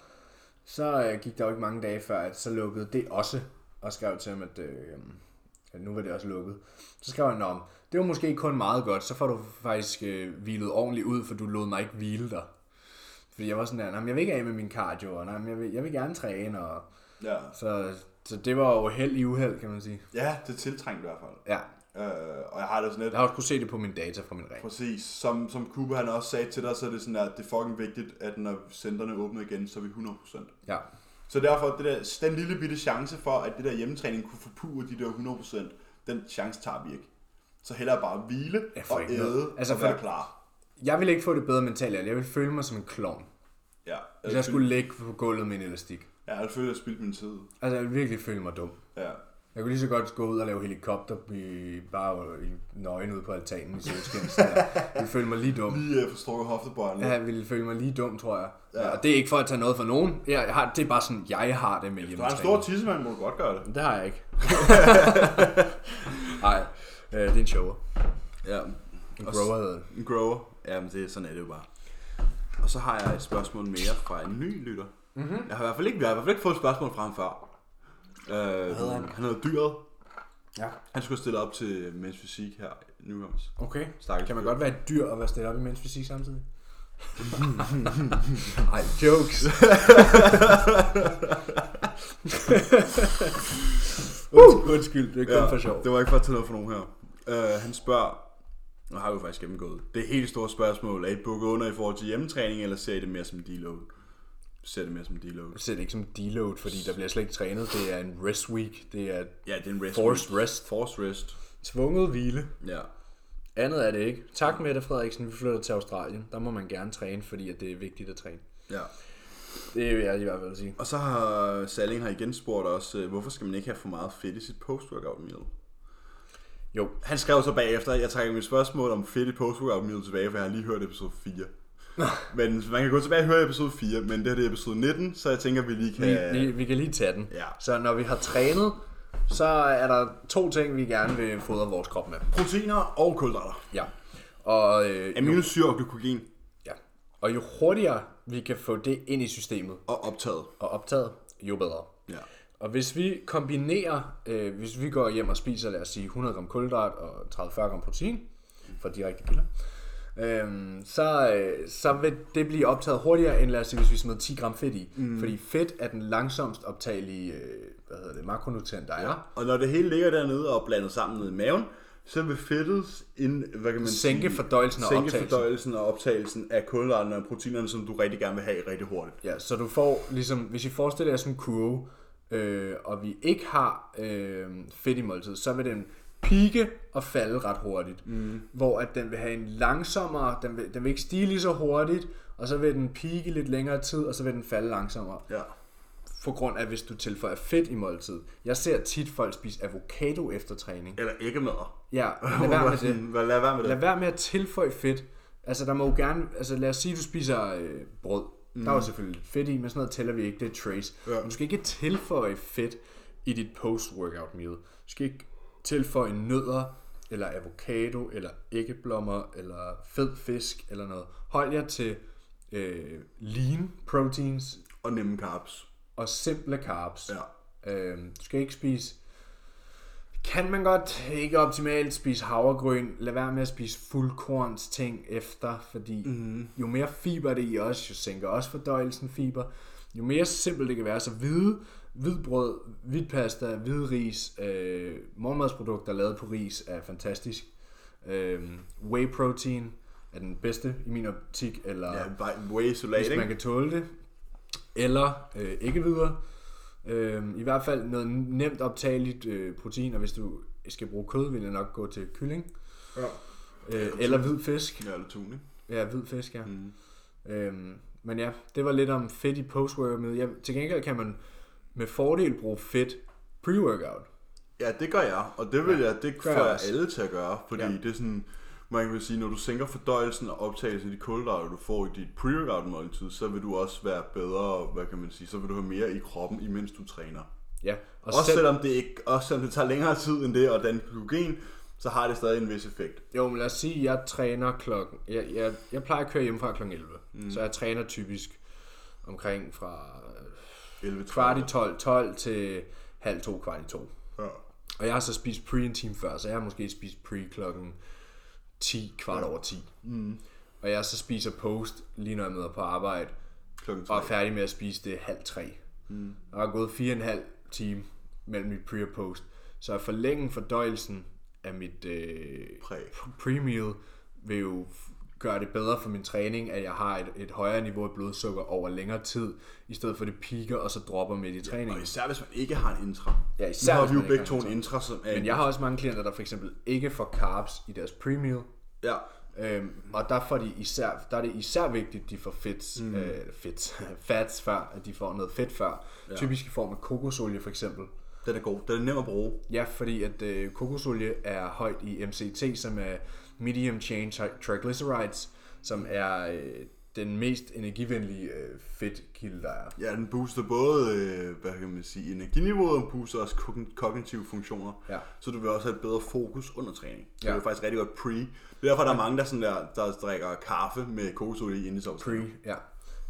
Så øh, gik der jo ikke mange dage før, at så lukkede det også. Og skrev til ham, at, øh, at nu var det også lukket. Så skrev han om, det var måske kun meget godt, så får du faktisk øh, hvilet ordentligt ud, for du lod mig ikke hvile dig. Fordi jeg var sådan der, "Nå, men jeg vil ikke af med min cardio, og "Nå, men jeg vil, jeg vil gerne træne, og ja. så, så det var jo held i uheld, kan man sige. ja, det er tiltrængt i hvert fald. Ja, Øh, og jeg har det sådan lidt, jeg har også kunne se det på mine data fra min ring. præcis, som, som Kuba han også sagde til dig, så er det sådan, at det er fucking vigtigt, at når centerne åbner igen, så er vi 100%. Ja, Så derfor, det der, den lille bitte chance for, at det der hjemmetræning kunne forpure de der 100%, den chance tager vi ikke. så hellere bare hvile og æde noget. Altså, og være klar. Jeg vil ikke få det bedre mentalt. Jeg vil føle mig som en klovn. Ja, Hvis jeg skulle ligge på gulvet med en elastik. Ja, jeg føler, at jeg spildt min tid. Altså, jeg vil virkelig føle mig dum. Ja. Jeg kunne lige så godt gå ud og lave helikopter i, bare i nøgen ude på altanen i solskin. der. Jeg ville føle mig lige dum. Lige uh, forstrukket hoftebåndet. Ja, jeg ville føle mig lige dum, tror jeg. Ja. Og det er ikke for at tage noget fra nogen. Jeg har, det er bare sådan, jeg har det med Du har en stor tissemand, må du godt gøre det. Det har jeg ikke. <laughs> Nej, øh, det er en shower. Ja. En grower hedder det. En grower. Jamen, det, sådan er det jo bare. Og så har jeg et spørgsmål mere fra en ny lytter. Mhm. Mm-hmm. Jeg har i hvert fald ikke, jeg har i hvert fald ikke fået et spørgsmål fra ham før. Øh, hedder han? han hedder Dyret. Ja. Han skulle stille op til Mens Fysik her i Newcoms. Okay. Stakkels Kan man dyr. godt være et dyr og være stillet op i mens fysik samtidig? <laughs> Ej, jokes. <laughs> Undskyld, undskyld, det er kun ja, for sjov. Det var ikke for at tage noget for nogen her. Uh, han spørger, nu har vi jo faktisk gennemgået, det helt store spørgsmål, er I bukket under i forhold til hjemmetræning, eller ser I det mere som deload? Ser det mere som deload? Jeg ser det ikke som deload, fordi der bliver slet ikke trænet. Det er en rest week. Det er Ja, det er en rest. forced rest. Forced rest. Tvunget hvile. Ja. Andet er det ikke. Tak Mette Frederiksen, vi flytter til Australien. Der må man gerne træne, fordi at det er vigtigt at træne. ja. Det vil jeg i hvert fald sige. Og så har Salling har igen spurgt os, øh, hvorfor skal man ikke have for meget fedt i sit post-workout meal? Jo, Han skrev så bagefter, jeg trækker mit spørgsmål om fedt i meal tilbage, for jeg har lige hørt episode 4. men man kan gå tilbage og høre episode 4, men det her det er episode 19, så jeg tænker, vi lige kan... vi, vi, vi kan lige tage den. Ja. Så når vi har trænet, så er der to ting, vi gerne vil fodre vores krop med. Proteiner og kulhydrater. Ja. Og, øh, Aminosyre og glykogen ja. og jo hurtigere vi kan få det ind i systemet og optaget. og optaget, jo bedre. Ja. Og hvis vi kombinerer, øh, hvis vi går hjem og spiser, lad os sige, 100 gram kulhydrat og 30-40 gram protein, fra direkte kilder, øh, så, øh, så vil det blive optaget hurtigere, end lad os sige, hvis vi smider 10 gram fedt i. Mm. Fordi fedt er den langsomst optagelige øh, hvad hedder det, makronutrient, der er. Og når det hele ligger dernede og blandet sammen nede i maven, så vil fedtet ind, hvad kan man Sænke sige, fordøjelsen og sænke optagelsen. fordøjelsen og optagelsen af kulhydraterne og proteinerne, som du rigtig gerne vil have rigtig hurtigt. Ja, så du får ligesom, hvis I forestiller jer sådan en kurve, øh, og vi ikke har øh, fedt i måltid, så vil den pike og falde ret hurtigt. Mm. Hvor at den vil have en langsommere, den vil, den vil ikke stige lige så hurtigt, og så vil den pike lidt længere tid, og så vil den falde langsommere. Ja. På grund af, hvis du tilføjer fedt i måltid. Jeg ser tit folk spise avocado efter træning. Eller ikke mad. Ja, <laughs> lad være med det. Lad være med det. Lad være med at tilføje fedt. Altså, der må jo gerne... Altså, lad os sige, at du spiser øh, brød. Mm. Der er jo selvfølgelig lidt fedt i, men sådan noget tæller vi ikke. Det er trace. Ja. Men du skal ikke tilføje fedt i dit post-workout meal. Du skal ikke tilføje nødder, eller avocado, eller æggeblommer, eller fed fisk, eller noget. Hold jer til øh, lean proteins Og nemme carbs. og simple carbs. Ja. Øh, du skal ikke spise... Kan man godt ikke optimalt spise havregryn, lad være med at spise fuldkorns ting efter, fordi mm. jo mere fiber det er i os, jo sænker også fordøjelsen fiber. Jo mere simpelt det kan være, så hvide, hvid brød, hvidt pasta, hvid ris, øh, morgenmadsprodukter lavet på ris er fantastisk. Øh, whey protein er den bedste i min optik, eller Ja, by- way isolat, hvis man kan tåle det. Eller øh, ikke videre. Øh, I hvert fald noget nemt optageligt øh, protein, og hvis du skal bruge kød, vil jeg nok gå til kylling. Ja. Øh, eller hvid fisk. Ja, eller tun, ikke? Ja, hvid fisk, ja. Mm. Øhm, men ja, det var lidt om fedt i post-workout med. Ja, til gengæld kan man med fordel bruge fedt pre-workout. Ja, det gør jeg, og det vil jeg, det gør får jeg jeg også. alle til at gøre, fordi Ja. ja. det er sådan, man kan sige, når du sænker fordøjelsen og optagelsen af de kulhydrater, du får i dit pre-workout måltid, så vil du også være bedre, hvad kan man sige, så vil du have mere i kroppen, imens du træner. Ja, og Også selv, selvom det ikke, også selvom det tager længere tid end det, og den glykogen, så har det stadig en vis effekt. Jo, men lad os sige, at jeg træner klokken... Jeg, jeg, jeg plejer at køre hjemmefra klokken 11. Mm. Så jeg træner typisk omkring fra 11 kvart i 12, 12 til halv to, kvart i to. Ja. Og jeg har så spist pre en time før, så jeg har måske spist pre klokken 10, kvart over 10. Mm. Og jeg så spiser post, lige når jeg møder på arbejde, Klokken og er 3. færdig med at spise det halv tre. Mm. Og jeg har gået fire og en halv time mellem mit pre og post. Så at forlænge fordøjelsen af mit øh, pre-meal vil jo gør det bedre for min træning, at jeg har et, et højere niveau af blodsukker over længere tid, i stedet for det piker og så dropper midt i Og træningen. især hvis man ikke har en intra. Ja, Nu især har hvis vi jo begge ikke to har en en intra, som er... Men jeg har også mange klienter, der for eksempel ikke får carbs i deres pre-meal, Ja, Øhm, og der, får de især, der er det især vigtigt, at de får fedt, mm. øh, fedt, <laughs> fats før, at de får noget fedt før. Ja. Typisk i form af kokosolie for eksempel. den er god. Den er nem at bruge. Ja, fordi at øh, kokosolie er højt i MCT, som er medium chain tri- triglycerides, som er øh, den mest energivenlige øh, fedtkilde, der er. Ja, den booster både, øh, hvad kan man sige, energiniveauet, og booster også kogn- kognitive funktioner. Ja. Så du vil også have et bedre fokus under træning. Så Ja. det er faktisk rigtig godt pre. Det er derfor, der er mange, der, sådan der, der drikker kaffe med kokosolie i inden. Pre, ja.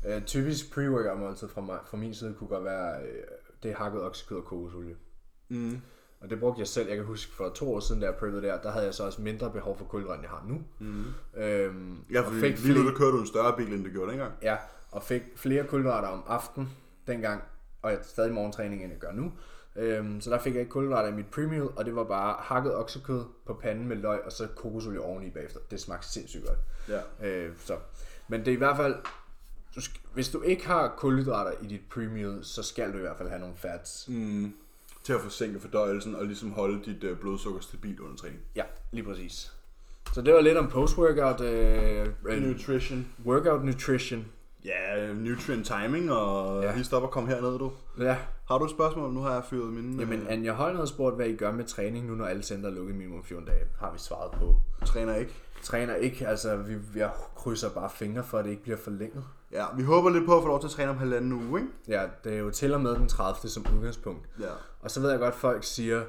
Øh, typisk pre-workout måltid fra, mig, fra min side kunne godt være, øh, det er hakket oksekød og kokosolie. Mm. Og det brugte jeg selv. Jeg kan huske for to år siden, da jeg prøvede der, der havde jeg så også mindre behov for kulhydrat, end jeg har nu. Mm. Øhm, Ja, fordi fik lige nu der kører du en større bil, end du gjorde dengang. ja, og fik flere kulhydrater om aftenen dengang, og jeg stadig morgentræning, end jeg gør nu. Øhm, så der fik jeg ikke kulhydrater i mit premium, og det var bare hakket oksekød på panden med løg, og så kokosolie oveni bagefter. Det smagte sindssygt godt. Ja. Øh, så. Men det er i hvert fald, du skal, hvis du ikke har kulhydrater i dit premium, så skal du i hvert fald have nogle fats. Mm. Til at forsinke fordøjelsen og ligesom holde dit øh, blodsukker stabilt under træning. Ja, lige præcis. Så det var lidt om post-workout, øh, øh, Nutrition. workout nutrition. Ja, nutrient timing, og Ja. lige stop og kom herned, du. Ja, Har du et spørgsmål? Nu har jeg fyret mine. jamen Anja Holm havde spurgt, hvad I gør med træning nu, når alle center er lukket minimum 14 dage. Har vi svaret på. øh, træner ikke. Træner ikke, altså vi, jeg krydser bare fingre for, at det ikke bliver forlænget. Ja, vi håber lidt på at få lov til at træne om halvanden uge, ikke? Ja, det er jo til og med den 30. som udgangspunkt. Ja. Og så ved jeg godt, at folk siger,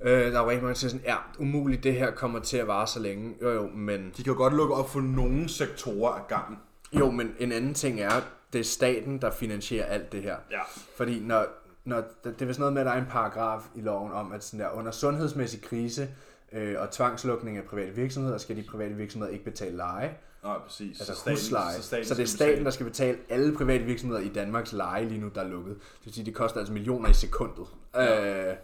øh, der er jo rigtig mange, der siger sådan, ja, umuligt, det her kommer til at vare så længe. Jo jo, men, De kan jo godt lukke op for nogle sektorer af gangen. jo, men en anden ting er, det er staten, der finansierer alt det her. Ja. Fordi når, når, det er vist noget med, at der er en paragraf i loven om, at sådan der, under sundhedsmæssig krise øh, og tvangslukning af private virksomheder, skal de private virksomheder ikke betale leje, Nej, præcis. altså Så staten- husleje. Så, staten så det er staten, betale. der skal betale alle private virksomheder i Danmarks leje lige nu, der er lukket. Det vil sige, det koster altså millioner i sekundet øh,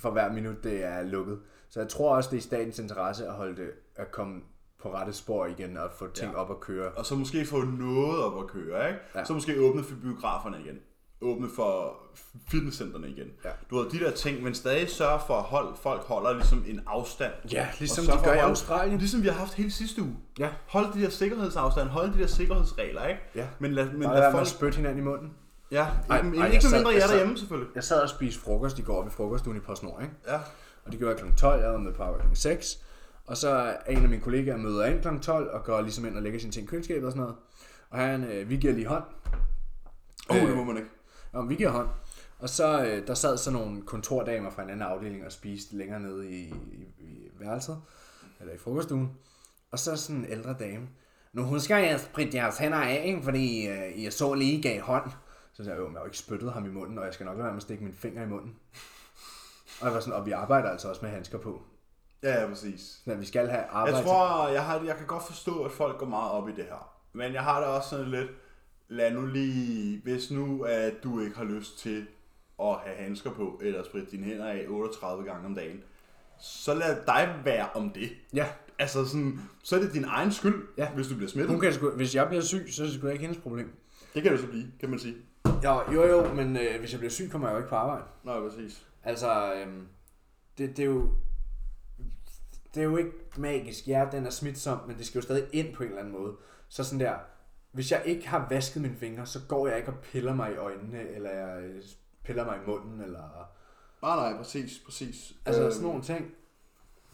for hver minut, det er lukket. Så jeg tror også, det er i statens interesse at holde det, at komme på rette spor igen og få ting Ja. op at køre. Og så måske få noget op at køre, ikke? Ja. Ja. Så måske åbne for biograferne igen. Åbne for fitnesscenterne igen. Ja. Du ved, de der ting, men stadig sørge for, at hold, folk holder ligesom en afstand. Ja, ligesom de gør i Australien. Ligesom vi har haft hele sidste uge. Ja. Hold de der sikkerhedsafstand, hold de der sikkerhedsregler, ikke? Ja. Men lad, men lad lad folk... spytte hinanden i munden. Ja, Ej, ikke, ej, ikke mindre jeg derhjemme, selvfølgelig. Jeg sad og spiste frokost i går ved frokoststuen i PostNord, ikke? Ja. Og det gjorde jeg kl. 12, jeg var med på arbejde kl. 6. Og så er en af mine kollegaer møder ind kl. 12 og går ligesom ind og lægger sine ting i køleskabet og sådan noget. Og han, øh, vi giver lige hånd. Åh, oh, Øh. det må man ikke. Og vi giver hånd. Og så øh, der sad så nogle kontordamer fra en anden afdeling og spiste længere nede i, i, i værelset, eller i frokoststuen. Og så sådan en ældre dame. Nu husker jeg at spritte jeres hænder af, ikke? fordi øh, jeg så lige gav hånd. Så sagde jeg, jo, men jeg har jo ikke spyttet ham i munden, og jeg skal nok lade være med at stikke min finger i munden. Og, jeg var sådan, og vi arbejder altså også med handsker på. Ja, ja, præcis. Så vi skal have arbejde. Jeg tror, jeg, har, jeg kan godt forstå, at folk går meget op i det her. Men jeg har det også sådan lidt, lad nu lige, hvis nu at du ikke har lyst til at have handsker på, eller spritte dine hænder af 38 gange om dagen, så lad dig være om det. Ja, Altså sådan, så er det din egen skyld, Ja. hvis du bliver smittet. hun kan sgu, hvis jeg bliver syg, så er det sgu ikke hendes problem. Det kan det så blive, kan man sige. Jo, jo, jo men øh, hvis jeg bliver syg, kommer jeg jo ikke på arbejde. Nej, præcis. Altså, øhm, det, det er jo... Det er jo ikke magisk. Ja, den er smitsom, men det skal jo stadig ind på en eller anden måde. Så sådan der, hvis jeg ikke har vasket mine fingre, så går jeg ikke og piller mig i øjnene, eller jeg øh, piller mig i munden, eller... Nej, nej, præcis, præcis. Altså Øhm, sådan nogle ting.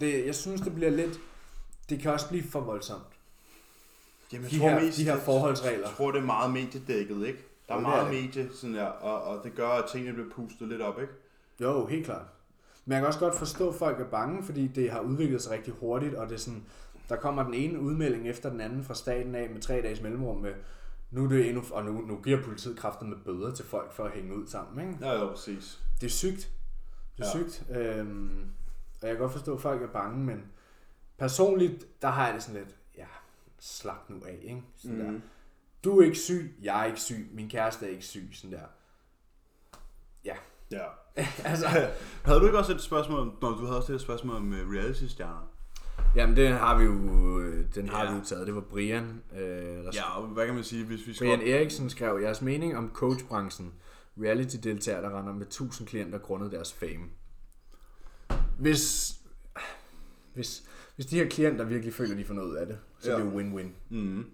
Det, jeg synes, det bliver lidt... Det kan også blive for voldsomt. Jamen, jeg de tror her- mest, de her forholdsregler. Jeg tror, det er meget mediedækket, ikke? Der er Jo, er meget det. medie, sådan der, og, og det gør, at tingene bliver pustet lidt op, ikke? Jo, helt klart. Men jeg kan også godt forstå, at folk er bange, fordi det har udviklet sig rigtig hurtigt, og det er sådan, der kommer den ene udmelding efter den anden fra staten af med tre dages mellemrum med, nu er det endnu, og nu, nu giver politiet kræfter med bøder til folk for at hænge ud sammen, ikke? Ja, ja, præcis. Det er sygt. Det er Ja. sygt. Øhm, og jeg kan godt forstå, at folk er bange, men personligt, der har jeg det sådan lidt, ja, slap nu af, ikke? Sådan mm. der. Mhm. Du er ikke syg, jeg er ikke syg, min kæreste er ikke syg, sådan der. Ja, Ja. <laughs> altså, <laughs> Havde du ikke også et spørgsmål, når du havde også et spørgsmål om uh, reality-stjerner? Jamen, den har vi jo, den har Ja. vi jo taget. Det var Brian, øh, der Ja, og hvad kan man sige, hvis vi skal... Brian Eriksen skrev, jeres mening om coachbranchen. Reality-deltagere, der render med 1000 klienter grundet deres fame. Hvis, hvis, hvis de her klienter virkelig føler, de får noget af det, så ja. Ja. er det jo win-win. Mm.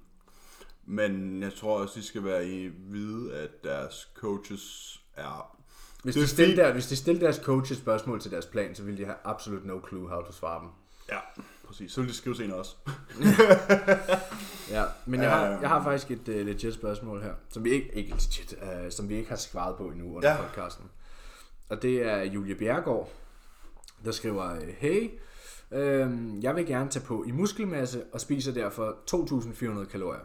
Men jeg tror også, de skal være i vide, at deres coaches er... Hvis Det de, er stiller der, hvis de stiller deres coaches spørgsmål til deres plan, så vil de have absolut no clue how to svare dem. Ja, præcis. Så vil de skrive senere også. <laughs> Ja, men jeg har, Øhm. jeg har faktisk et uh, legit spørgsmål her, som vi ikke, ikke legit, uh, som vi ikke har svaret på endnu under Ja. podcasten. Og det er Julie Bjergård, der skriver, hey, øh, jeg vil gerne tage på i muskelmasse og spiser derfor 2.400 kalorier.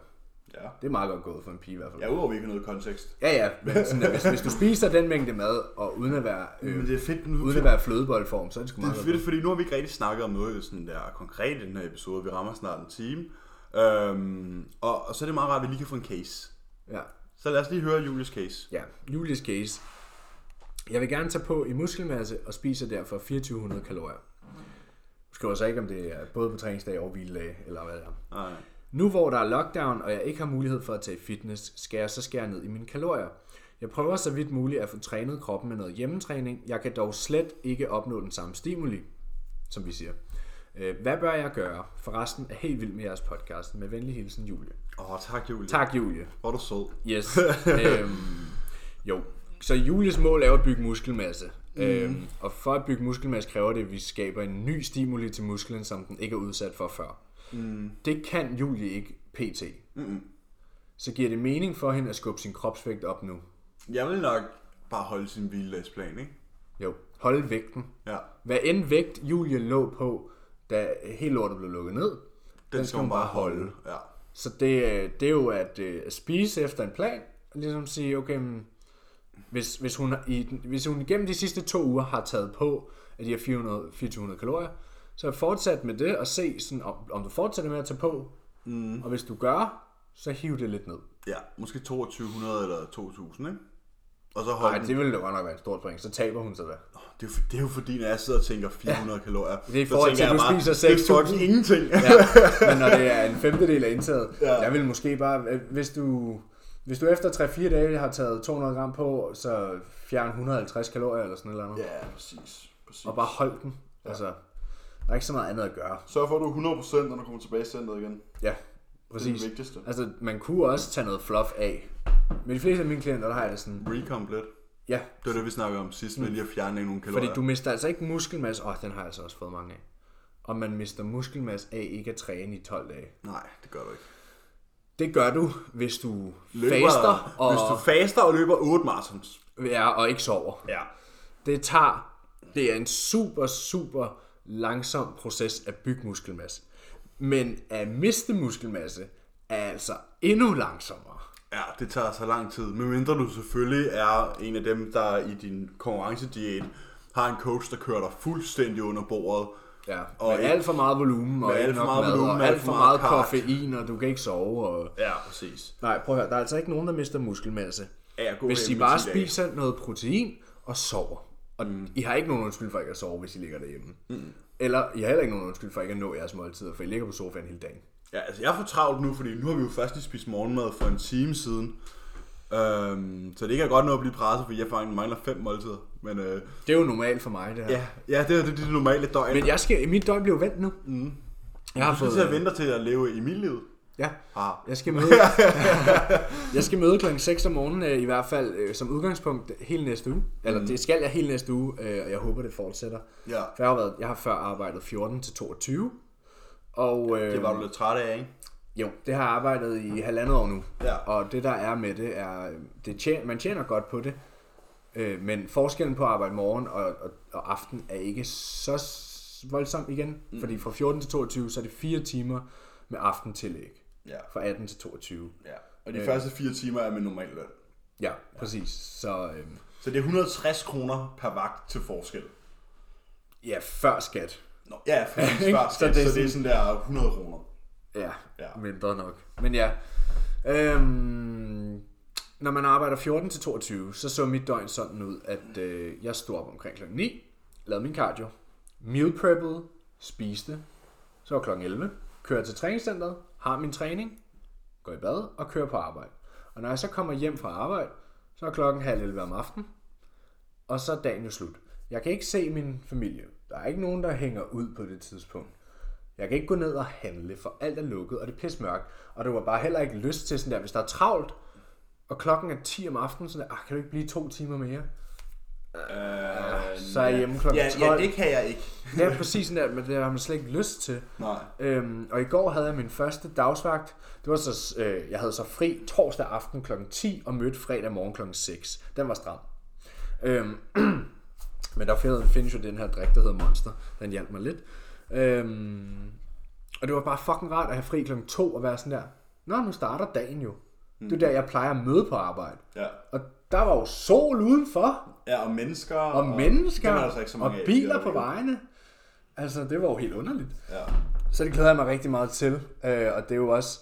Ja. Det er meget godt gået for en pige i hvert fald. Jeg er ude over, vi ikke har noget kontekst. Ja, ja, men sådan, at hvis, hvis du spiser den mængde mad, og uden at være, øh, Men det er fedt, nu, uden at være flødeboldform, så er det sgu Det meget er godt. fedt, fordi nu har vi ikke rigtig snakket om noget sådan der konkret i den her episode. Vi rammer snart en time. Øhm, og, og så er det meget rart, at vi lige kan få en case. Ja. Så lad os lige høre Julius case. Ja, Julies case. Jeg vil gerne tage på i muskelmasse og spiser derfor 2400 kalorier. Du skriver så ikke, om det er både på træningsdag og hviledag, eller hvad det er. Nej. Nu hvor der er lockdown, og jeg ikke har mulighed for at tage fitness, skal jeg så skære ned i mine kalorier. Jeg prøver så vidt muligt at få trænet kroppen med noget hjemmetræning. Jeg kan dog slet ikke opnå den samme stimuli, som vi siger. Øh, Hvad bør jeg gøre? Forresten er helt vild med jeres podcast. Med venlig hilsen, Julie. Åh, oh, tak Julie. Tak, Julie. Hvor er du sød. Yes. <laughs> øhm, jo. Så Julies mål er at bygge muskelmasse. Mm. Øhm, og for at bygge muskelmasse kræver det, at vi skaber en ny stimuli til musklen, som den ikke er udsat for før. Mm. Det kan Julie ikke pt. Mm. Så giver det mening for hende at skubbe sin kropsvægt op nu. Jeg vil nok bare holde sin hviledagsplan, ikke? Jo, hold vægten. Ja. Hvad end vægt Julie lå på, da helt lortet blev lukket ned, den, den skal hun bare holde. Ja. Så det, øh, det er jo at øh, spise efter en plan, og ligesom sige, okay, men hvis, hvis, hun, har- i, hvis hun igennem de sidste to uger har taget på af de her 400, 2400 kalorier, så fortsat med det og se, sådan, om, om du fortsætter med at tage på, mm. og hvis du gør, så hiv det lidt ned. Ja, måske 2200 eller 2000, ikke? Og så holde Nej, den. det ville da godt nok være en stor spring, så taber hun sig da. Det er, jo, det er jo fordi, når jeg sidder og tænker 400 ja. kalorier, Det er i forhold til, at du bare, spiser Det er 6.000. ingenting. Ja, men når det er en femtedel af indtaget, Ja. jeg vil måske bare, øh, hvis du, hvis du efter 3-4 dage har taget 200 gram på, så fjern 150 kalorier eller sådan et andet. ja, præcis. præcis. Og bare hold den. Ja. Altså, der er ikke så meget andet at gøre. Sørg for, at du er 100% når du kommer tilbage i centret igen. Ja, Det er præcis. det vigtigste. Altså, man kunne også tage noget fluff af. Men de fleste af mine klienter, der har jeg det sådan, Recomplet. ja, Det var det, vi snakkede om sidst, med lige at fjerne nogle kalorier. fordi du mister altså ikke muskelmasse. Åh, oh, den har jeg altså også fået mange af. Og man mister muskelmasse af ikke at træne i 12 dage. Nej, det gør du ikke. Det gør du, hvis du Løber, faster og, Hvis du faster og løber 8 marathons. ja, og ikke sover. Ja. Det tager, det er en super, super langsom proces at bygge muskelmasse. Men at miste muskelmasse er altså endnu langsommere. Ja, det tager så lang tid. Medmindre du selvfølgelig er en af dem, der i din konkurrencediæt har en coach, der kører dig fuldstændig under bordet. Ja, Og med alt for meget volumen, og alt for meget mad, volumen, og alt for meget, koffein, og du kan ikke sove. Og... Ja, præcis. Nej, prøv at høre, der er altså ikke nogen, der mister muskelmasse. Ja, hvis de bare 10 dage. spiser noget protein og sover. Og mm. I har ikke nogen undskyld for ikke at sove, hvis I ligger derhjemme. Mm. Eller I har heller ikke nogen undskyld for ikke at nå jeres måltider, for I ligger på sofaen hele dagen. Ja, altså jeg er for travlt nu, fordi nu har vi jo først lige spist morgenmad for en time siden. Øhm, så det ikke er godt noget at blive presset, fordi jeg faktisk mangler fem måltider. Men øh, Det er jo normalt for mig, det her. ja, ja, det er det, det, normale døgn. Men jeg skal, mit døgn bliver vendt nu. Mm. Jeg har fået... til at vente til at leve i mit liv. Ja, Ah. jeg skal møde, <laughs> jeg skal møde klokken 6 om morgenen, øh, i hvert fald øh, som udgangspunkt hele næste uge. Eller Mm. det skal jeg hele næste uge, øh, og jeg håber, det fortsætter. Ja, For jeg har, været, jeg har før arbejdet 14 til 22. Og, øh, det var du lidt træt af, ikke? Jo, det har jeg arbejdet i halvandet år nu. Ja. Og det der er med det, er, det tjener, man tjener godt på det. Øh, men forskellen på at arbejde morgen og, og, og aften er ikke så voldsom igen. Mm. Fordi fra 14 til 22, så er det fire timer med aftentillæg. Ja. Fra 18 til 22. ja. Og de øh. første fire timer er med normal løn. Ja, præcis. Så øh, Så det er 160 kroner per vagt til forskel. ja, før skat. Nå, ja, <laughs> før Så skat, det er så det er sådan der 100 kroner. Ja, Ja. ja. mindre nok. Men ja, øhm, når man arbejder 14 til 22, så så mit døgn sådan ud, at øh, jeg stod op omkring kl. 9, lavede min cardio, meal preppede, spiste, Så var klokken 11. Kører til træningscenteret, har min træning, går i bad og kører på arbejde. Og når jeg så kommer hjem fra arbejde, så er klokken halv 11 om aftenen, og så er dagen jo slut. Jeg kan ikke se min familie. Der er ikke nogen, der hænger ud på det tidspunkt. Jeg kan ikke gå ned og handle, for alt er lukket, og det er pismørkt. Og det var bare heller ikke lyst til sådan der, hvis der er travlt, og klokken er 10 om aftenen, så der, ah, kan du ikke blive to timer mere? Øh, Så er jeg hjemme klokken ja, 12. Ja, det kan jeg ikke. Det er præcis sådan der, men det har man slet ikke lyst til. Nej. Øhm, og i går havde jeg min første dagsvagt. Det var så, øh, jeg havde så fri torsdag aften kl. 10 og mødte fredag morgen kl. 6. Den var stram. Øhm, <clears throat> men der findes- jo den her drik, der hedder Monster. Den hjalp mig lidt. Øhm, og det var bare fucking rart at have fri kl. 2 og være sådan der. Nå, nu starter dagen jo. Det er der, jeg plejer at møde på arbejde. Ja. Og der var jo sol udenfor, Ja, og mennesker. og mennesker, dem er der altså ikke så og mange af i biler det på vejene. Altså, det var jo helt underligt. Ja. Så det glæder jeg mig rigtig meget til. Øh, og det er jo også,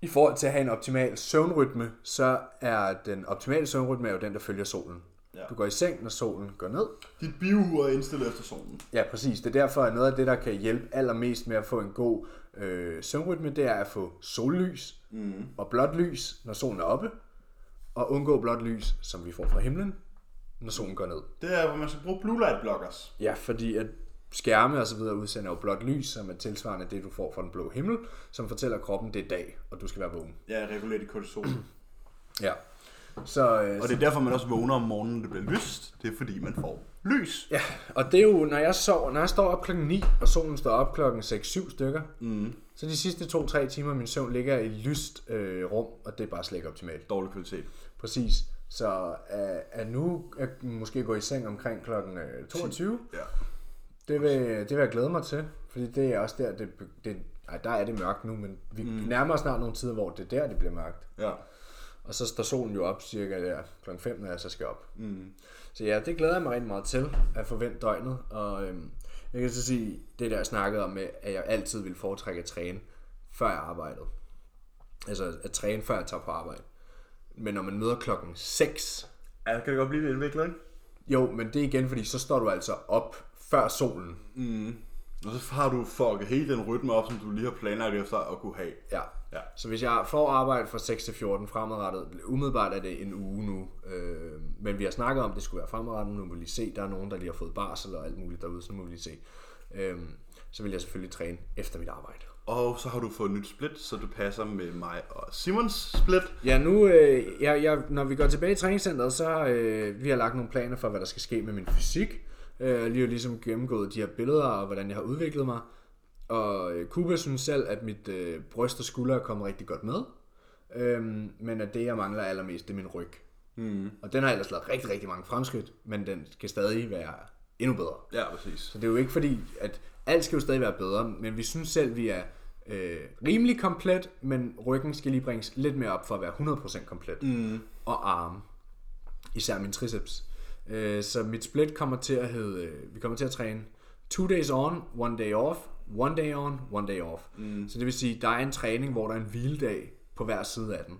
i forhold til at have en optimal søvnrytme, så er den optimale søvnrytme er jo den, der følger solen. Ja. Du går i seng, når solen går ned. Dit biour er indstillet efter solen. Ja, præcis. Det er derfor, at noget af det, der kan hjælpe allermest med at få en god øh, søvnrytme, det er at få sollys mm. og blåt lys, når solen er oppe, og undgå blåt lys, som vi får fra himlen, når solen går ned. Det er, hvor man skal bruge blue light blockers. Ja, fordi at skærme og så videre udsender jo blåt lys, som er tilsvarende det, du får fra den blå himmel, som fortæller kroppen, det er dag, og du skal være vågen. Ja, regulere dit kortisol. <clears throat> Ja. Så, øh, og det er derfor, man også vågner om morgenen, når det bliver lyst. Det er fordi, man får lys. ja, og det er jo, når jeg, sover, når jeg står op klokken 9, og solen står op klokken 6-7 stykker, mm. så de sidste 2-3 timer af min søvn ligger i lyst øh, rum, og det er bare slet ikke optimalt. Dårlig kvalitet. Præcis. Så at, at nu at måske gå i seng omkring klokken øh, 22, Ja. det vil, det vil jeg glæde mig til, fordi det er også der, det, det ej, der er det mørkt nu, men vi mm. nærmer os snart nogle tider, hvor det er der, det bliver mørkt. Ja. Og så står solen jo op cirka der kl. 5, når jeg så skal op. Mm. Så ja, det glæder jeg mig rigtig meget til, at forvente døgnet. Og øhm, jeg kan så sige, det der jeg snakkede om, med, at jeg altid vil foretrække at træne, før jeg arbejdede. Altså at træne, før jeg tager på arbejde. Men når man møder klokken 6, Ja, kan det godt blive lidt indviklet, ikke? jo, men det er igen, fordi så står du altså op før solen. Og så har du fucket hele den rytme op, som du lige har planlagt efter at kunne have. Ja. Ja. Så hvis jeg får arbejde fra 6 til 14 fremadrettet, umiddelbart er det en uge nu, øh, men vi har snakket om, at det skulle være fremadrettet, nu må vi lige se, der er nogen, der lige har fået barsel og alt muligt derude, så nu må vi lige se. Øh, så vil jeg selvfølgelig træne efter mit arbejde. Og så har du fået et nyt split, så det passer med mig og Simons split. Ja, nu, øh, jeg, jeg, når vi går tilbage i træningscenteret, så øh, vi har lagt nogle planer for, hvad der skal ske med min fysik. Øh, lige ligesom gennemgået de her billeder, og hvordan jeg har udviklet mig. Og øh, Kuba synes selv, at mit øh, bryst og skulder er kommet rigtig godt med. Øhm, men at det, jeg mangler allermest, det er min ryg. Mm. Og den har ellers lavet rigtig, rigtig mange fremskridt, men den skal stadig være endnu bedre. Ja, præcis. Så det er jo ikke fordi, at alt skal jo stadig være bedre, men vi synes selv, vi er øh, rimelig komplet, men ryggen skal lige bringes lidt mere op for at være 100% komplet. Mm. Og arme. Især min triceps. Øh, så mit split kommer til at hedde, øh, vi kommer til at træne two days on, one day off, one day on, one day off. Mm. Så det vil sige, der er en træning, hvor der er en hviledag på hver side af den.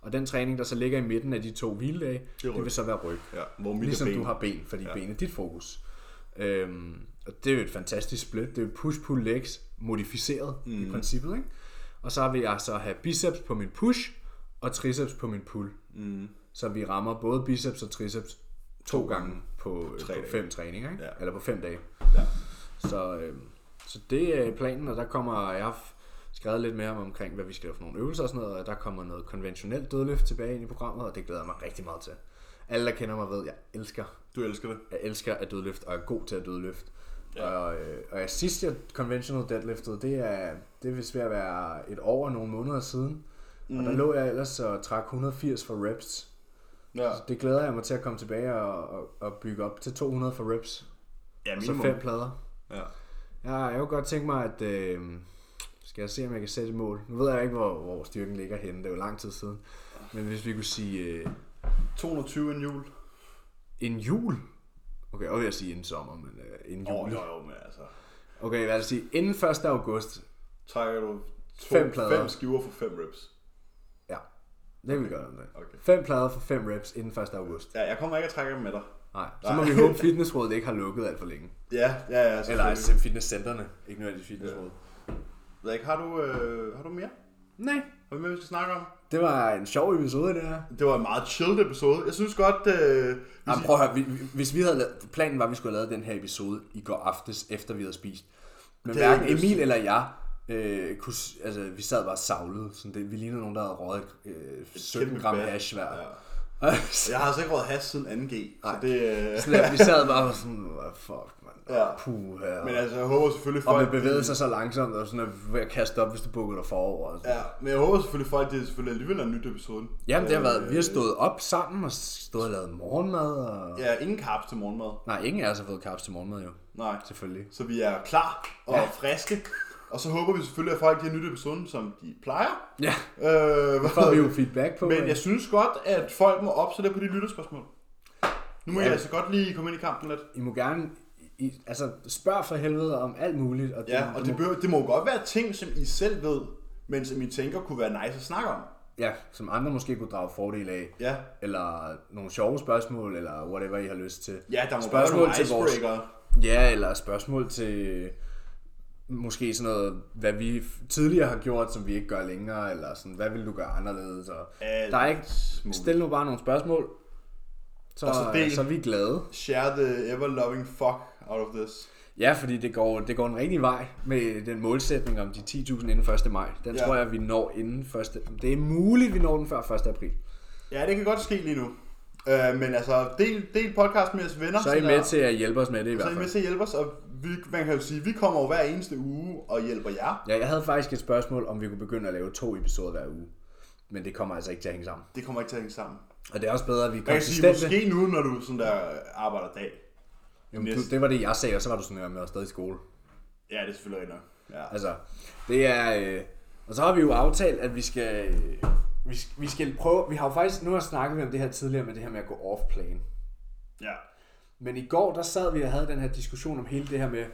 Og den træning, der så ligger i midten af de to hviledage, det, ryg. vil så være ryg. Ja, hvor Ligesom ben. du har ben, fordi ja. ben er dit fokus. Øhm, og det er jo et fantastisk split. Det er jo push-pull legs modificeret mm. i princippet. Ikke? Og så vil jeg så have biceps på min push og triceps på min pull. Mm. Så vi rammer både biceps og triceps to gange på, Tre på dage. fem træninger. Ikke? Ja. Eller på fem dage. Ja. Så, øhm, så det er planen, og der kommer, jeg har skrevet lidt mere om omkring, hvad vi skal lave for nogle øvelser og sådan noget, og der kommer noget konventionelt dødløft tilbage ind i programmet, og det glæder jeg mig rigtig meget til. Alle, der kender mig ved, jeg elsker Du elsker det. jeg elsker at dødløfte, og er god til at dødløfte. Ja. Og, øh, og jeg sidst jeg conventional deadliftede, det er, det er vist ved at være et år og nogle måneder siden. Mm. Og der lå jeg ellers og trak 180 for reps. Ja. Det glæder jeg mig til at komme tilbage og, og, og bygge op til 200 for reps. Ja, Og så minimum. fem plader. Ja. Ja, jeg kunne godt tænke mig, at... Øh, skal jeg se, om jeg kan sætte et mål. Nu ved jeg ikke, hvor, hvor styrken ligger henne. Det er jo lang tid siden. Men hvis vi kunne sige øh, 220 en jul. En jul. Okay, jeg vil sige en sommer, men øh, en jul. Åh, oh, jo, jo, men altså. Okay, vil jeg sige? Inden 1. august. Trækker du to, Fem plader. fem skiver for fem reps. Ja, det vil vi gøre det. Okay. Fem plader for fem reps inden 1. august. Ja, jeg kommer ikke at trække dem med dig. Nej, så må vi håbe, <laughs> fitnessrådet ikke har lukket alt for længe. Ja, ja, ja. Eller altså fitnesscenterne, ikke nødvendigvis fitnessrådet. Frederik, har du, øh, har du mere? Nej. Vi mere, vi skal snakke om? Det var en sjov episode, det her. Det var en meget chilled episode. Jeg synes godt... Øh, hvis Jamen, prøv at høre, vi, vi- hvis vi havde lavet, planen var, at vi skulle have lavet den her episode i går aftes, efter vi havde spist. Men Det er hverken lyst Emil til. eller jeg, øh, kunne, altså, vi sad bare savlet. Sådan det, vi lignede nogen, der havde røget øh, 17 kæmpe gram hash hver. Ja. <laughs> Jeg har altså ikke råd has siden 2G, så Nej. det... Øh, <laughs> sådan, at vi sad bare og sådan, "What fuck, man. Ja. Puh, her. men altså, jeg håber selvfølgelig og folk... man bevægede sig så langsomt, og sådan at ved at kaste op, hvis du bukkede dig forover. Og sådan. Ja, men jeg håber selvfølgelig folk, det er selvfølgelig alligevel en nyt episode. Jamen, det har været, vi har Øh, stået op sammen og stået og lavet morgenmad. Og... Ja, ingen carbs til morgenmad. Nej, ingen af os har fået kaps til morgenmad jo. Nej. Selvfølgelig. Så vi er klar og ja. friske. Og så håber vi selvfølgelig, at folk giver nyt episoden, som de plejer. Ja, Øh, hvad får vi jo feedback på. Men jeg synes godt, at folk må lidt på de lytterspørgsmål. Nu må Ja. jeg altså godt lige komme ind i kampen lidt. I må gerne, I, altså spørg for helvede om alt muligt. Og Ja, og det, må, det må godt være ting, som I selv ved, men som I tænker kunne være nice at snakke om. ja, som andre måske kunne drage fordel af. Ja, Eller nogle sjove spørgsmål, eller whatever I har lyst til. ja der må Spørgsmål være til nogle vores- icebreaker. Ja, eller spørgsmål til måske sådan noget, hvad vi tidligere har gjort, som vi ikke gør længere, eller sådan, hvad vil du gøre anderledes? Og Alt der er ikke, muligt. stil nu bare nogle spørgsmål, så, Og så del. så er vi glade. Share the ever-loving fuck out of this. Ja, fordi det går, det går en rigtig vej med den målsætning om de 10.000 inden 1. maj. Den Ja. tror jeg, vi når inden 1. Det er muligt, vi når den før 1. april. Ja, det kan godt ske lige nu. Øh, men altså, del, del podcast med jeres venner. Så er I der- med til at hjælpe os med det i så er hvert I med fald. til at hjælpe os, og vi, man kan jo sige, vi kommer jo hver eneste uge og hjælper jer. Ja, jeg havde faktisk et spørgsmål, om vi kunne begynde at lave to episoder hver uge. Men det kommer altså ikke til at hænge sammen. Det kommer ikke til at hænge sammen. Og det er også bedre, at vi er Jeg kan sige, konsistente. måske nu, når du sådan der arbejder dag. Jamen, du, det var det, jeg sagde, og så var du sådan, at jeg var stadig i skole. Ja, det er selvfølgelig nok. Ja. Altså, det er... Øh, og så har vi jo aftalt, at vi skal... Øh, vi, skal- vi skal prøve... Vi har jo faktisk... Nu har snakket om det her tidligere med det her med at gå off-plan. ja. Men i går, der sad vi og havde den her diskussion om hele det her med,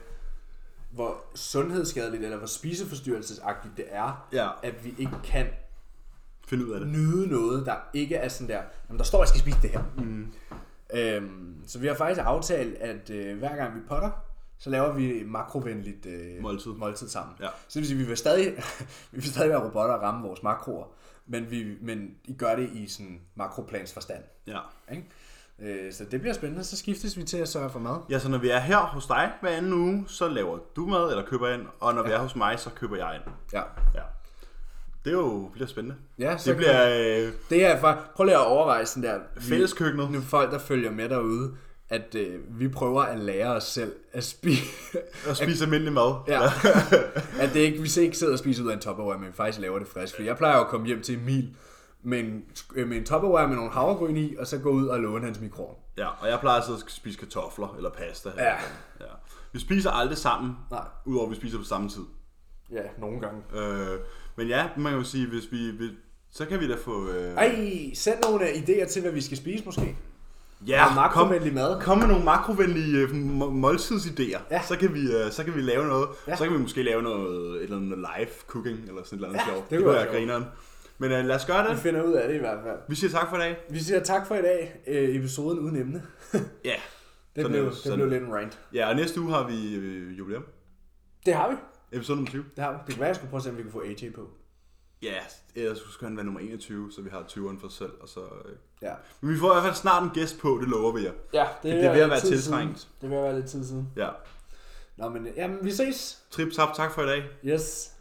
hvor sundhedsskadeligt eller hvor spiseforstyrrelsesagtigt det er, Ja. at vi ikke kan Find ud af det. nyde noget, der ikke er sådan der, jamen der står, at jeg skal spise det her. Mm. Øhm, så vi har faktisk aftalt, at øh, hver gang vi potter, så laver vi makrovenligt øh, Måltid. måltid sammen. Ja. Så det vil sige, vi vil stadig, <laughs> vi vil stadig være robotter og ramme vores makroer, men, vi, men I gør det i sådan makroplans forstand. Ja. Ikke? Øh, så det bliver spændende, så skiftes vi til at sørge for mad. Ja, så når vi er her hos dig hver anden uge, så laver du mad eller køber ind, og når ja. vi er hos mig, så køber jeg ind. Ja. Ja. Det er jo, bliver spændende. Ja, så Det bliver øh, Det er for, prøv lige at overveje sådan der. fælleskøkkenet. Nu folk, der følger med derude, at øh, vi prøver at lære os selv at spise. <laughs> at spise almindelig mad. ja. <laughs> at det ikke, vi ikke sidder og spiser ud af en topperware, men vi faktisk laver det frisk. For jeg plejer jo at komme hjem til Emil med en, øh, med en topperware med nogle havregryn i, og så gå ud og låne hans mikro. ja, og jeg plejer altid at spise kartofler eller pasta. Ja. ja. Vi spiser aldrig sammen, Nej. udover at vi spiser på samme tid. Ja, nogle gange. Øh, men ja, man kan jo sige, hvis vi, hvis, så kan vi da få... Øh, Ej, send nogle idéer til, hvad vi skal spise måske. ja, noget makrovenlig mad. Kom med nogle makrovenlige øh, må- måltidsidéer. Ja. Så, kan vi, øh, så kan vi lave noget. Ja. Så kan vi måske lave noget, et eller andet live cooking, eller sådan et eller andet Ja, sjovt. det Det, kunne være grineren. Men øh, lad os gøre Vi det. finder ud af det i hvert fald. Vi siger tak for i dag. Vi siger tak for i dag. Øh, episoden uden emne. Ja. <laughs> Det, Sådan blev, er- det sådan- blev lidt en rant. Ja, og næste uge har vi øh, jubilæum. Det har vi. Episode nummer 20. Det har vi. Det kan være, jeg skulle prøve at se, om vi kan få AJ på. Ja, ellers skulle han være nummer 21, så vi har 20'eren for os selv. Og så, øh. Ja. Men vi får i hvert fald snart en gæst på, det lover vi jer. Ja, Det bliver ved at være tiltrængt. siden. Det vil være lidt tid siden. Ja. Nå, men jamen, vi ses. Trip tap, tak for i dag. Yes.